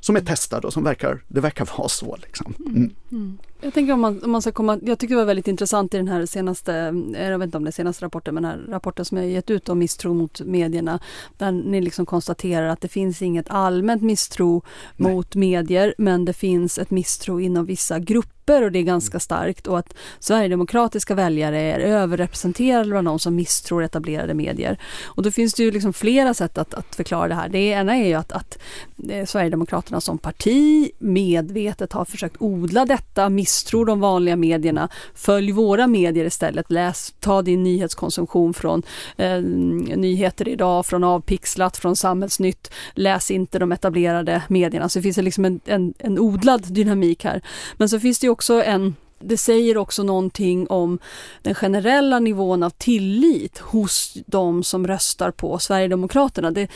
som är testad och som verkar, det verkar vara så. Liksom. Mm. Mm mm. Jag tänker om man, om man ska komma, jag tycker det var väldigt intressant i den här senaste, eh, jag vet inte om det är senaste rapporten, men den här rapporten som jag gett ut om misstro mot medierna, där ni liksom konstaterar att det finns inget allmänt misstro Nej. mot medier, men det finns ett misstro inom vissa grupper och det är ganska starkt och att Sverigedemokratiska väljare är överrepresenterade bland de som misstror etablerade medier. Och då finns det ju liksom flera sätt att, att förklara det här. Det ena är ju att, att eh, Sverigedemokraterna som parti medvetet har försökt odla detta, misstror de vanliga medierna. Följ våra medier istället. Läs, ta din nyhetskonsumtion från eh, Nyheter idag, från Avpixlat, från Samhällsnytt. Läs inte de etablerade medierna. Så det finns liksom en, en, en odlad dynamik här. Men så finns det också en det säger också någonting om den generella nivån av tillit hos de som röstar på Sverigedemokraterna. Det,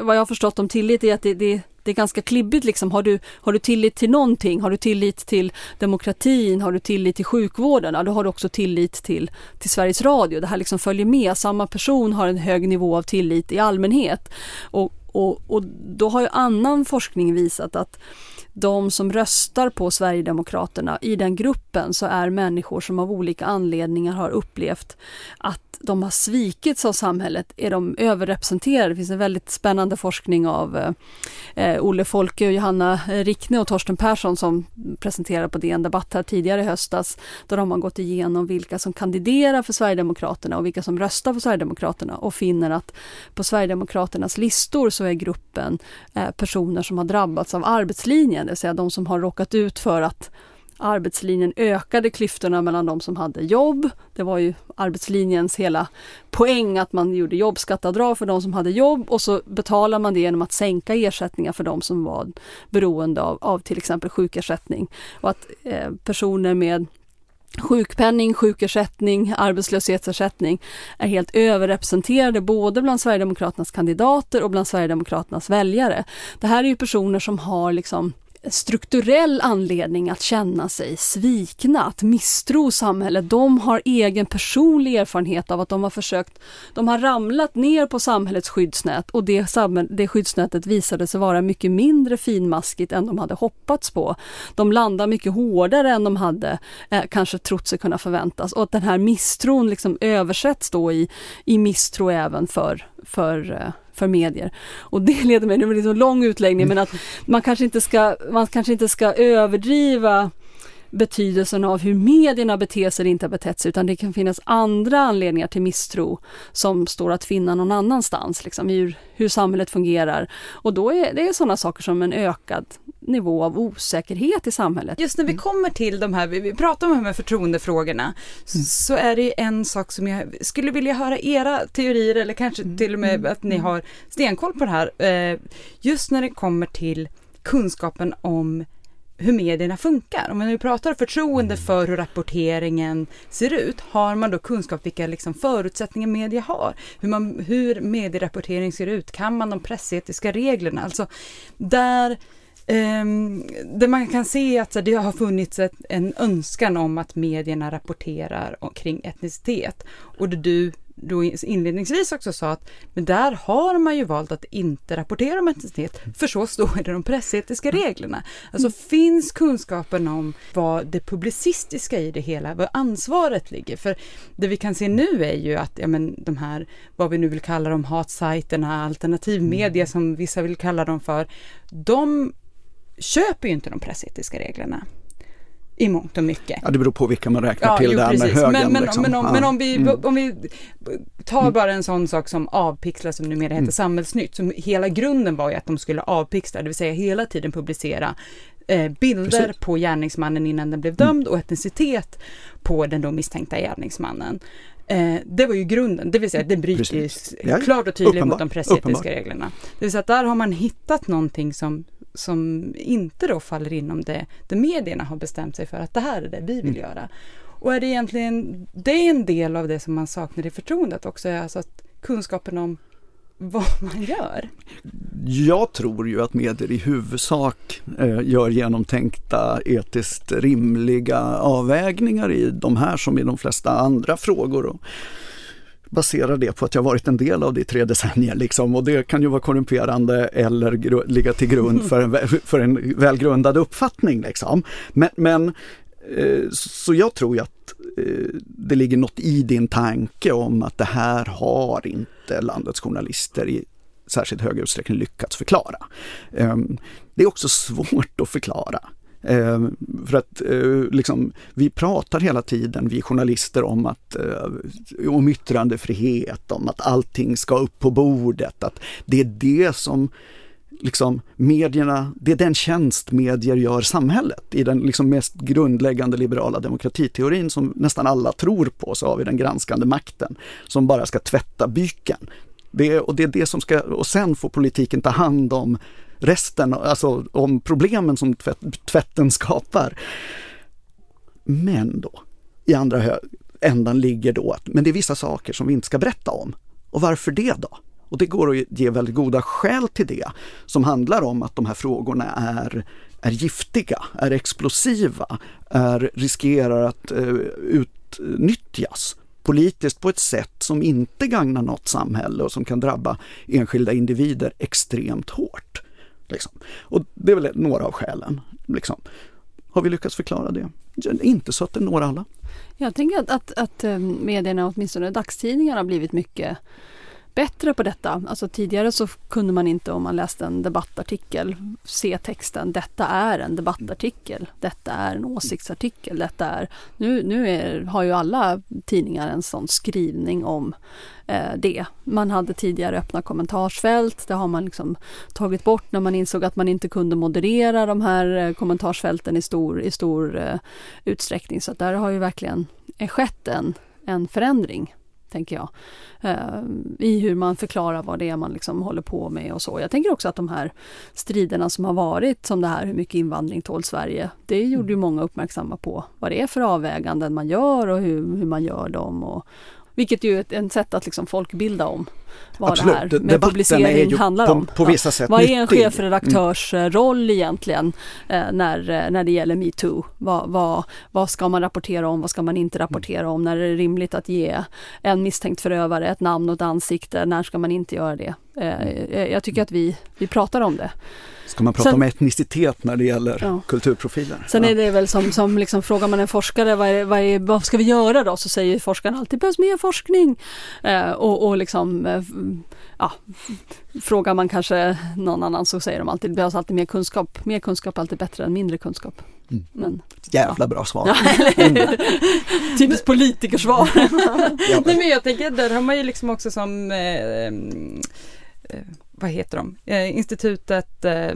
vad jag har förstått om tillit är att det, det, det är ganska klibbigt liksom. Har du, har du tillit till någonting? Har du tillit till demokratin? Har du tillit till sjukvården? Ja, då har du också tillit till, till Sveriges Radio. Det här liksom följer med. Samma person har en hög nivå av tillit i allmänhet. Och, och, och då har ju annan forskning visat att de som röstar på Sverigedemokraterna, i den gruppen så är människor som av olika anledningar har upplevt att de har svikits av samhället, är de överrepresenterade. Det finns en väldigt spännande forskning av eh, Olle Folke och Johanna Rickne och Torsten Persson som presenterade på DN Debatt här tidigare i höstas. Där har man gått igenom vilka som kandiderar för Sverigedemokraterna och vilka som röstar på Sverigedemokraterna och finner att på Sverigedemokraternas listor så är gruppen eh, personer som har drabbats av arbetslinjen, det vill säga de som har råkat ut för att arbetslinjen ökade klyftorna mellan de som hade jobb. Det var ju arbetslinjens hela poäng att man gjorde jobbskattavdrag för de som hade jobb och så betalar man det genom att sänka ersättningar för de som var beroende av, av till exempel sjukersättning. Och att eh, personer med sjukpenning, sjukersättning, arbetslöshetsersättning är helt överrepresenterade både bland Sverigedemokraternas kandidater och bland Sverigedemokraternas väljare. Det här är ju personer som har liksom strukturell anledning att känna sig svikna, att misstro samhället. De har egen personlig erfarenhet av att de har försökt, de har ramlat ner på samhällets skyddsnät och det, det skyddsnätet visade sig vara mycket mindre finmaskigt än de hade hoppats på. De landar mycket hårdare än de hade eh, kanske trott sig kunna förväntas och att den här misstron liksom översätts då i, i misstro även för, för eh, för medier. Och det leder mig, nu blir det en lång utläggning, men att man kanske inte ska, man kanske inte ska överdriva betydelsen av hur medierna beter sig eller inte har betett sig, utan det kan finnas andra anledningar till misstro som står att finna någon annanstans, liksom, hur, hur samhället fungerar. Och då är det är sådana saker som en ökad nivå av osäkerhet i samhället. Just när vi kommer till de här, vi pratar om de här förtroendefrågorna, mm. så är det en sak som jag skulle vilja höra era teorier eller kanske mm. till och med att ni har stenkoll på det här. Eh, just när det kommer till kunskapen om hur medierna funkar. Om man nu pratar förtroende mm. för hur rapporteringen ser ut, har man då kunskap vilka liksom förutsättningar media har? Hur, man, hur medierapportering ser ut? Kan man de pressetiska reglerna? Alltså där Um, där man kan se att det har funnits ett, en önskan om att medierna rapporterar kring etnicitet. Och det du då inledningsvis också sa att men där har man ju valt att inte rapportera om etnicitet, för så står det i de pressetiska reglerna. Alltså mm. finns kunskapen om vad det publicistiska i det hela, vad ansvaret ligger. För det vi kan se nu är ju att ja, men de här, vad vi nu vill kalla dem, hatsajterna, alternativmedia mm. som vissa vill kalla dem för, de köper ju inte de pressetiska reglerna i mångt och mycket. Ja, det beror på vilka man räknar ja, till jo, där precis. med högen. Men, men, liksom. men, om, ja. men om, vi, mm. om vi tar mm. bara en sån sak som avpixlar som numera heter mm. Samhällsnytt. Som hela grunden var ju att de skulle avpixla, det vill säga hela tiden publicera eh, bilder precis. på gärningsmannen innan den blev dömd mm. och etnicitet på den då misstänkta gärningsmannen. Eh, det var ju grunden, det vill säga att det bryter ja, klart och tydligt mot de pressetiska reglerna. Det vill säga att där har man hittat någonting som som inte då faller inom det, det medierna har bestämt sig för att det här är det vi vill mm. göra. Och är det egentligen, det är en del av det som man saknar i förtroendet också, alltså att kunskapen om vad man gör? Jag tror ju att medier i huvudsak eh, gör genomtänkta, etiskt rimliga avvägningar i de här som i de flesta andra frågor. Baserar det på att jag varit en del av det i tre decennier liksom och det kan ju vara korrumperande eller ligga till grund för en, för en välgrundad uppfattning. Liksom. Men, men eh, så jag tror ju att eh, det ligger något i din tanke om att det här har inte landets journalister i särskilt hög utsträckning lyckats förklara. Ehm, det är också svårt att förklara. Eh, för att eh, liksom, vi pratar hela tiden, vi journalister, om, att, eh, om yttrandefrihet, om att allting ska upp på bordet, att det är det som liksom, medierna, det är den tjänst medier gör samhället. I den liksom mest grundläggande liberala demokratiteorin som nästan alla tror på så har vi den granskande makten som bara ska tvätta byken. Det, och det är det som ska, och sen får politiken ta hand om resten, alltså om problemen som tvätt, tvätten skapar. Men då, i andra ändan ligger då att, men det är vissa saker som vi inte ska berätta om. Och varför det då? Och det går att ge väldigt goda skäl till det, som handlar om att de här frågorna är, är giftiga, är explosiva, är, riskerar att eh, utnyttjas politiskt på ett sätt som inte gagnar något samhälle och som kan drabba enskilda individer extremt hårt. Liksom. Och det är väl några av skälen. Liksom. Har vi lyckats förklara det? Inte så att det når alla. Jag tänker att, att, att eh, medierna, åtminstone dagstidningarna, har blivit mycket bättre på detta. Alltså tidigare så kunde man inte om man läste en debattartikel se texten. Detta är en debattartikel. Detta är en åsiktsartikel. Detta är... Nu, nu är, har ju alla tidningar en sån skrivning om eh, det. Man hade tidigare öppna kommentarsfält. Det har man liksom tagit bort när man insåg att man inte kunde moderera de här eh, kommentarsfälten i stor, i stor eh, utsträckning. Så där har ju verkligen eh, skett en, en förändring tänker jag. Uh, I hur man förklarar vad det är man liksom håller på med och så. Jag tänker också att de här striderna som har varit, som det här hur mycket invandring tål Sverige, det gjorde ju många uppmärksamma på vad det är för avväganden man gör och hur, hur man gör dem och, vilket ju är ett, ett sätt att liksom folkbilda om vad Absolut. det här med publicering handlar på, om. På vissa sätt vad är en chefredaktörs mm. roll egentligen eh, när, eh, när det gäller metoo? Vad, vad, vad ska man rapportera om? Vad ska man inte rapportera om? När är det rimligt att ge en misstänkt förövare ett namn och ett ansikte? När ska man inte göra det? Eh, eh jag tycker att vi, vi pratar om det. Ska man prata Sen, om etnicitet när det gäller ja. kulturprofiler? Sen är det väl som, som liksom, frågar man en forskare vad, är, vad, är, vad ska vi göra då? Så säger forskaren alltid behövs mer forskning. Eh, och, och liksom eh, ja, frågar man kanske någon annan så säger de alltid det behövs alltid mer kunskap. Mer kunskap är alltid bättre än mindre kunskap. Mm. Men, Jävla ja. bra svar. Ja, Typiskt politikersvar. Ja. Nej, men jag tänker, där har man ju liksom också som eh, eh, vad heter de? Eh, institutet eh,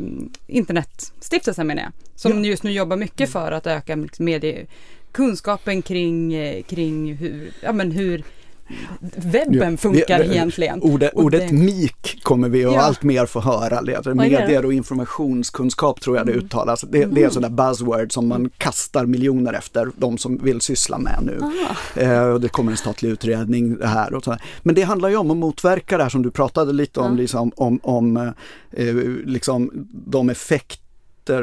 Internetstiftelsen menar jag. Som Ja. just nu jobbar mycket för att öka liksom, medie, kunskapen kring, eh, kring hur, ja, men hur webben Ja, funkar det- egentligen. Ordet, Och ordet det- MIK kommer vi att Ja. allt mer få höra. Det det? Medier och informationskunskap tror jag det Mm. uttalas. Det, det är sådana buzzword som man kastar miljoner efter, de som vill syssla med nu. Eh, och det kommer en statlig utredning det här och så. Men det handlar ju om att motverka det här som du pratade lite om, Ja. liksom, om, om eh, liksom de effekter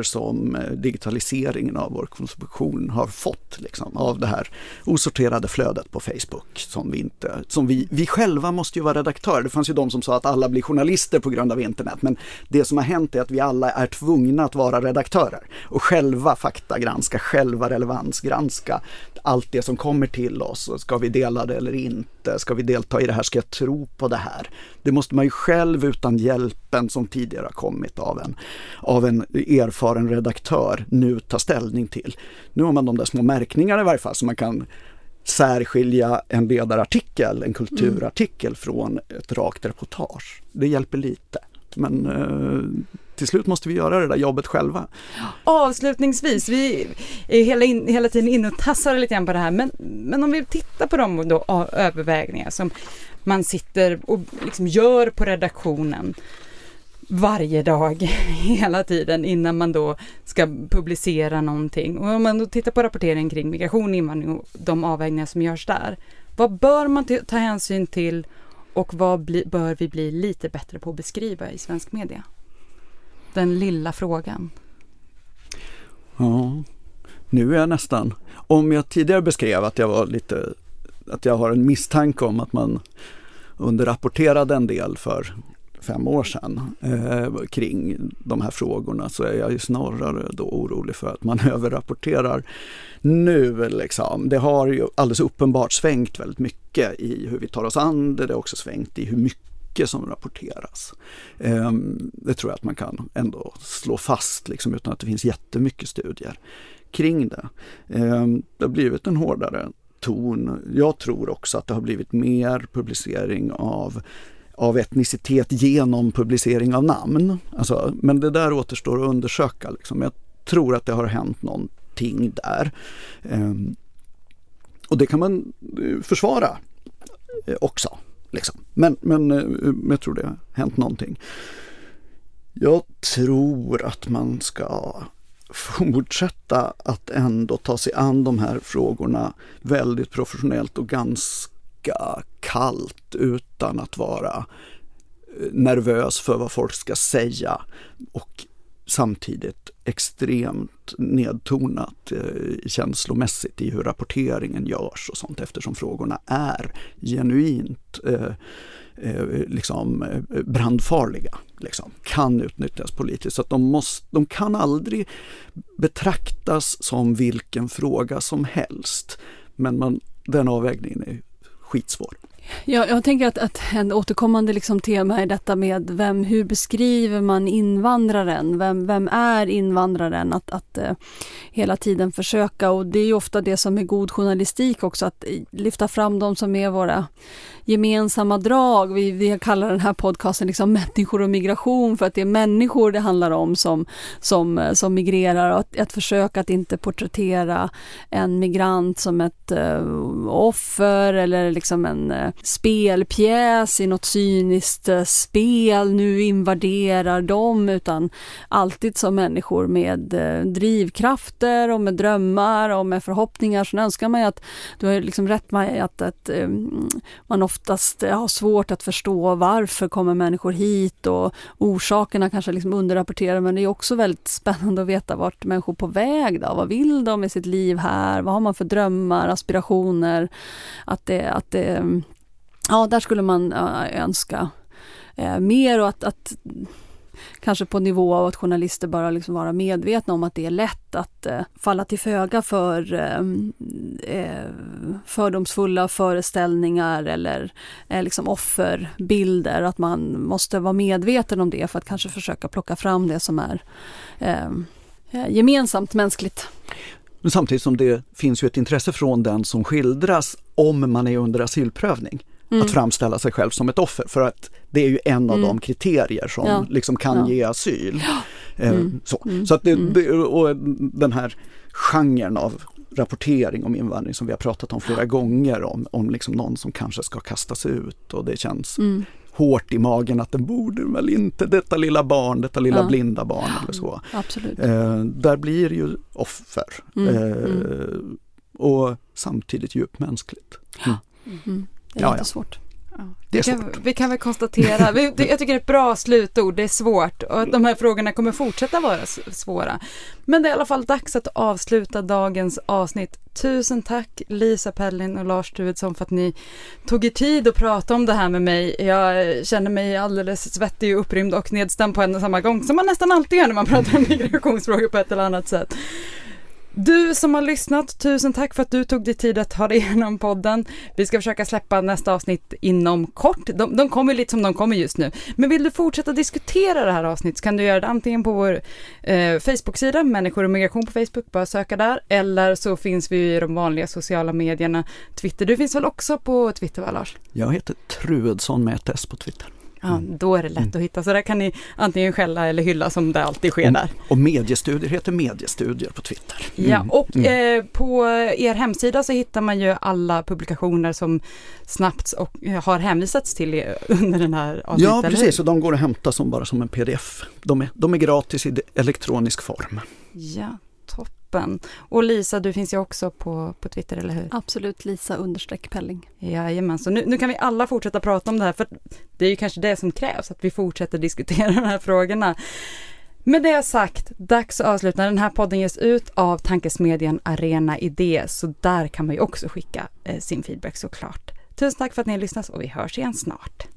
som eh, digitaliseringen av vår konsumtion har fått liksom, av det här osorterade flödet på Facebook som vi inte, som vi, vi själva måste ju vara redaktörer. Det fanns ju de som sa att alla blir journalister på grund av internet men det som har hänt är att vi alla är tvungna att vara redaktörer och själva faktagranska, själva relevansgranska allt det som kommer till oss. Ska vi dela det eller inte? Ska vi delta i det här? Ska jag tro på det här? Det måste man ju själv utan hjälpen som tidigare har kommit av en, av en erfaren redaktör nu ta ställning till. Nu har man de där små märkningarna i varje fall så man kan särskilja en ledarartikel, en kulturartikel från ett rakt reportage. Det hjälper lite. Men eh, till slut måste vi göra det där jobbet själva. Avslutningsvis, vi är hela, in, hela tiden inne och tassar lite grann på det här, men, men om vi tittar på de då, övervägningar som man sitter och liksom gör på redaktionen varje dag, hela tiden innan man då ska publicera någonting. Och om man då tittar på rapporteringen kring migration, invandring och de avvägningar som görs där. Vad bör man ta hänsyn till och vad bli, bör vi bli lite bättre på att beskriva i svensk media? Den lilla frågan. Ja, nu är jag nästan. Om jag tidigare beskrev att jag var lite, att jag har en misstanke om att man underrapporterade en del för fem år sedan eh, kring de här frågorna så är jag ju snarare då orolig för att man överrapporterar nu. Liksom. Det har ju alldeles uppenbart svängt väldigt mycket i hur vi tar oss an det. Det har också svängt i hur mycket som rapporteras. Eh, det tror jag att man kan ändå slå fast liksom, utan att det finns jättemycket studier kring det. Eh, det har blivit en hårdare ton. Jag tror också att det har blivit mer publicering av av etnicitet genom publicering av namn. Alltså, men det där återstår att undersöka. Liksom. Jag tror att det har hänt någonting där. Ehm, och det kan man eh, försvara eh, också. Liksom. Men, eh, men jag tror det har hänt någonting. Jag tror att man ska fortsätta att ändå ta sig an de här frågorna väldigt professionellt och ganska kallt utan att vara eh, nervös för vad folk ska säga och samtidigt extremt nedtonat eh, känslomässigt i hur rapporteringen görs och sånt eftersom frågorna är genuint eh, eh, liksom eh, brandfarliga. Liksom, kan utnyttjas politiskt. Så att de, måste, de kan aldrig betraktas som vilken fråga som helst. Men man, den avvägningen är skitsvår. Jag, jag tänker att, att en återkommande liksom tema är detta med vem, hur beskriver man invandraren? Vem, vem är invandraren? Att, att eh, hela tiden försöka och det är ju ofta det som är god journalistik också att lyfta fram de som är våra gemensamma drag. Vi, vi kallar den här podcasten liksom människor och migration för att det är människor det handlar om som, som, eh, som migrerar och att, att försöka att inte porträttera en migrant som ett eh, offer eller liksom en eh, spelpjäs i något cyniskt eh, spel, nu invaderar de, utan alltid som människor med eh, drivkrafter och med drömmar och med förhoppningar. Så önskar man ju att, du har ju liksom rätt med att, att eh, man oftast har svårt att förstå varför kommer människor hit och orsakerna kanske liksom underrapporterar, men det är också väldigt spännande att veta vart människor är på väg då. Vad vill de med sitt liv här? Vad har man för drömmar, aspirationer? Att det, att det Ja, där skulle man önska eh, mer och att, att kanske på nivå av att journalister bara liksom vara medvetna om att det är lätt att eh, falla till föga för eh, eh fördomsfulla föreställningar eller eh, liksom offerbilder. Att man måste vara medveten om det för att kanske försöka plocka fram det som är eh, eh gemensamt mänskligt. Men samtidigt som det finns ju ett intresse från den som skildras om man är under asylprövning. Mm. Att framställa sig själv som ett offer för att det är ju en av mm. de kriterier som ja. liksom kan ja. ge asyl. Eh, mm. Så, mm. så att det, mm. det, och den här genren av rapportering om invandring som vi har pratat om flera gånger om, om liksom någon som kanske ska kastas ut och det känns mm. hårt i magen att den borde väl inte, detta lilla barn, detta lilla ja. blinda barn eller så. Eh, där blir ju offer. Mm. Eh, och samtidigt djupt mänskligt. Mm. Det är ja, jättesvårt. Ja. Det kan, vi kan väl konstatera, jag tycker det är ett bra slutord, det är svårt och att de här frågorna kommer fortsätta vara svåra. Men det är i alla fall dags att avsluta dagens avsnitt. Tusen tack Lisa Pellin och Lars Truedsson för att ni tog er tid att prata om det här med mig. Jag känner mig alldeles svettig och upprymd och nedstämd på en och samma gång, som man nästan alltid gör när man pratar om migrationsfrågor på ett eller annat sätt. Du som har lyssnat, tusen tack för att du tog dig tid att ta dig igenom podden. Vi ska försöka släppa nästa avsnitt inom kort. De, de kommer lite som de kommer just nu. Men vill du fortsätta diskutera det här avsnittet så kan du göra det antingen på vår eh, Facebook-sida, Människor och migration på Facebook, bara söka där. Eller så finns vi i de vanliga sociala medierna, Twitter. Du finns väl också på Twitter va Lars? Jag heter Truedsson med ett S på Twitter. Ja, mm. då är det lätt att hitta. Så där kan ni antingen skälla eller hylla som det alltid sker där. Och mediestudier heter mediestudier på Twitter. Mm. Ja, och mm. eh, på er hemsida så hittar man ju alla publikationer som snabbt och har hänvisats till under den här avsnittet. Ja, precis. Och de går att hämta som bara som en pdf. De är, de är gratis i elektronisk form. Ja, toppen. Och Lisa, du finns ju också på, på Twitter, eller hur? Absolut, Lisa understreck Pelling. Jajamän, så nu, nu kan vi alla fortsätta prata om det här, för det är ju kanske det som krävs, att vi fortsätter diskutera de här frågorna. Med det sagt, dags att avsluta. Den här podden ges ut av tankesmedjan Arena Idé, så där kan man ju också skicka eh, sin feedback såklart. Tusen tack för att ni har lyssnat och vi hörs igen snart.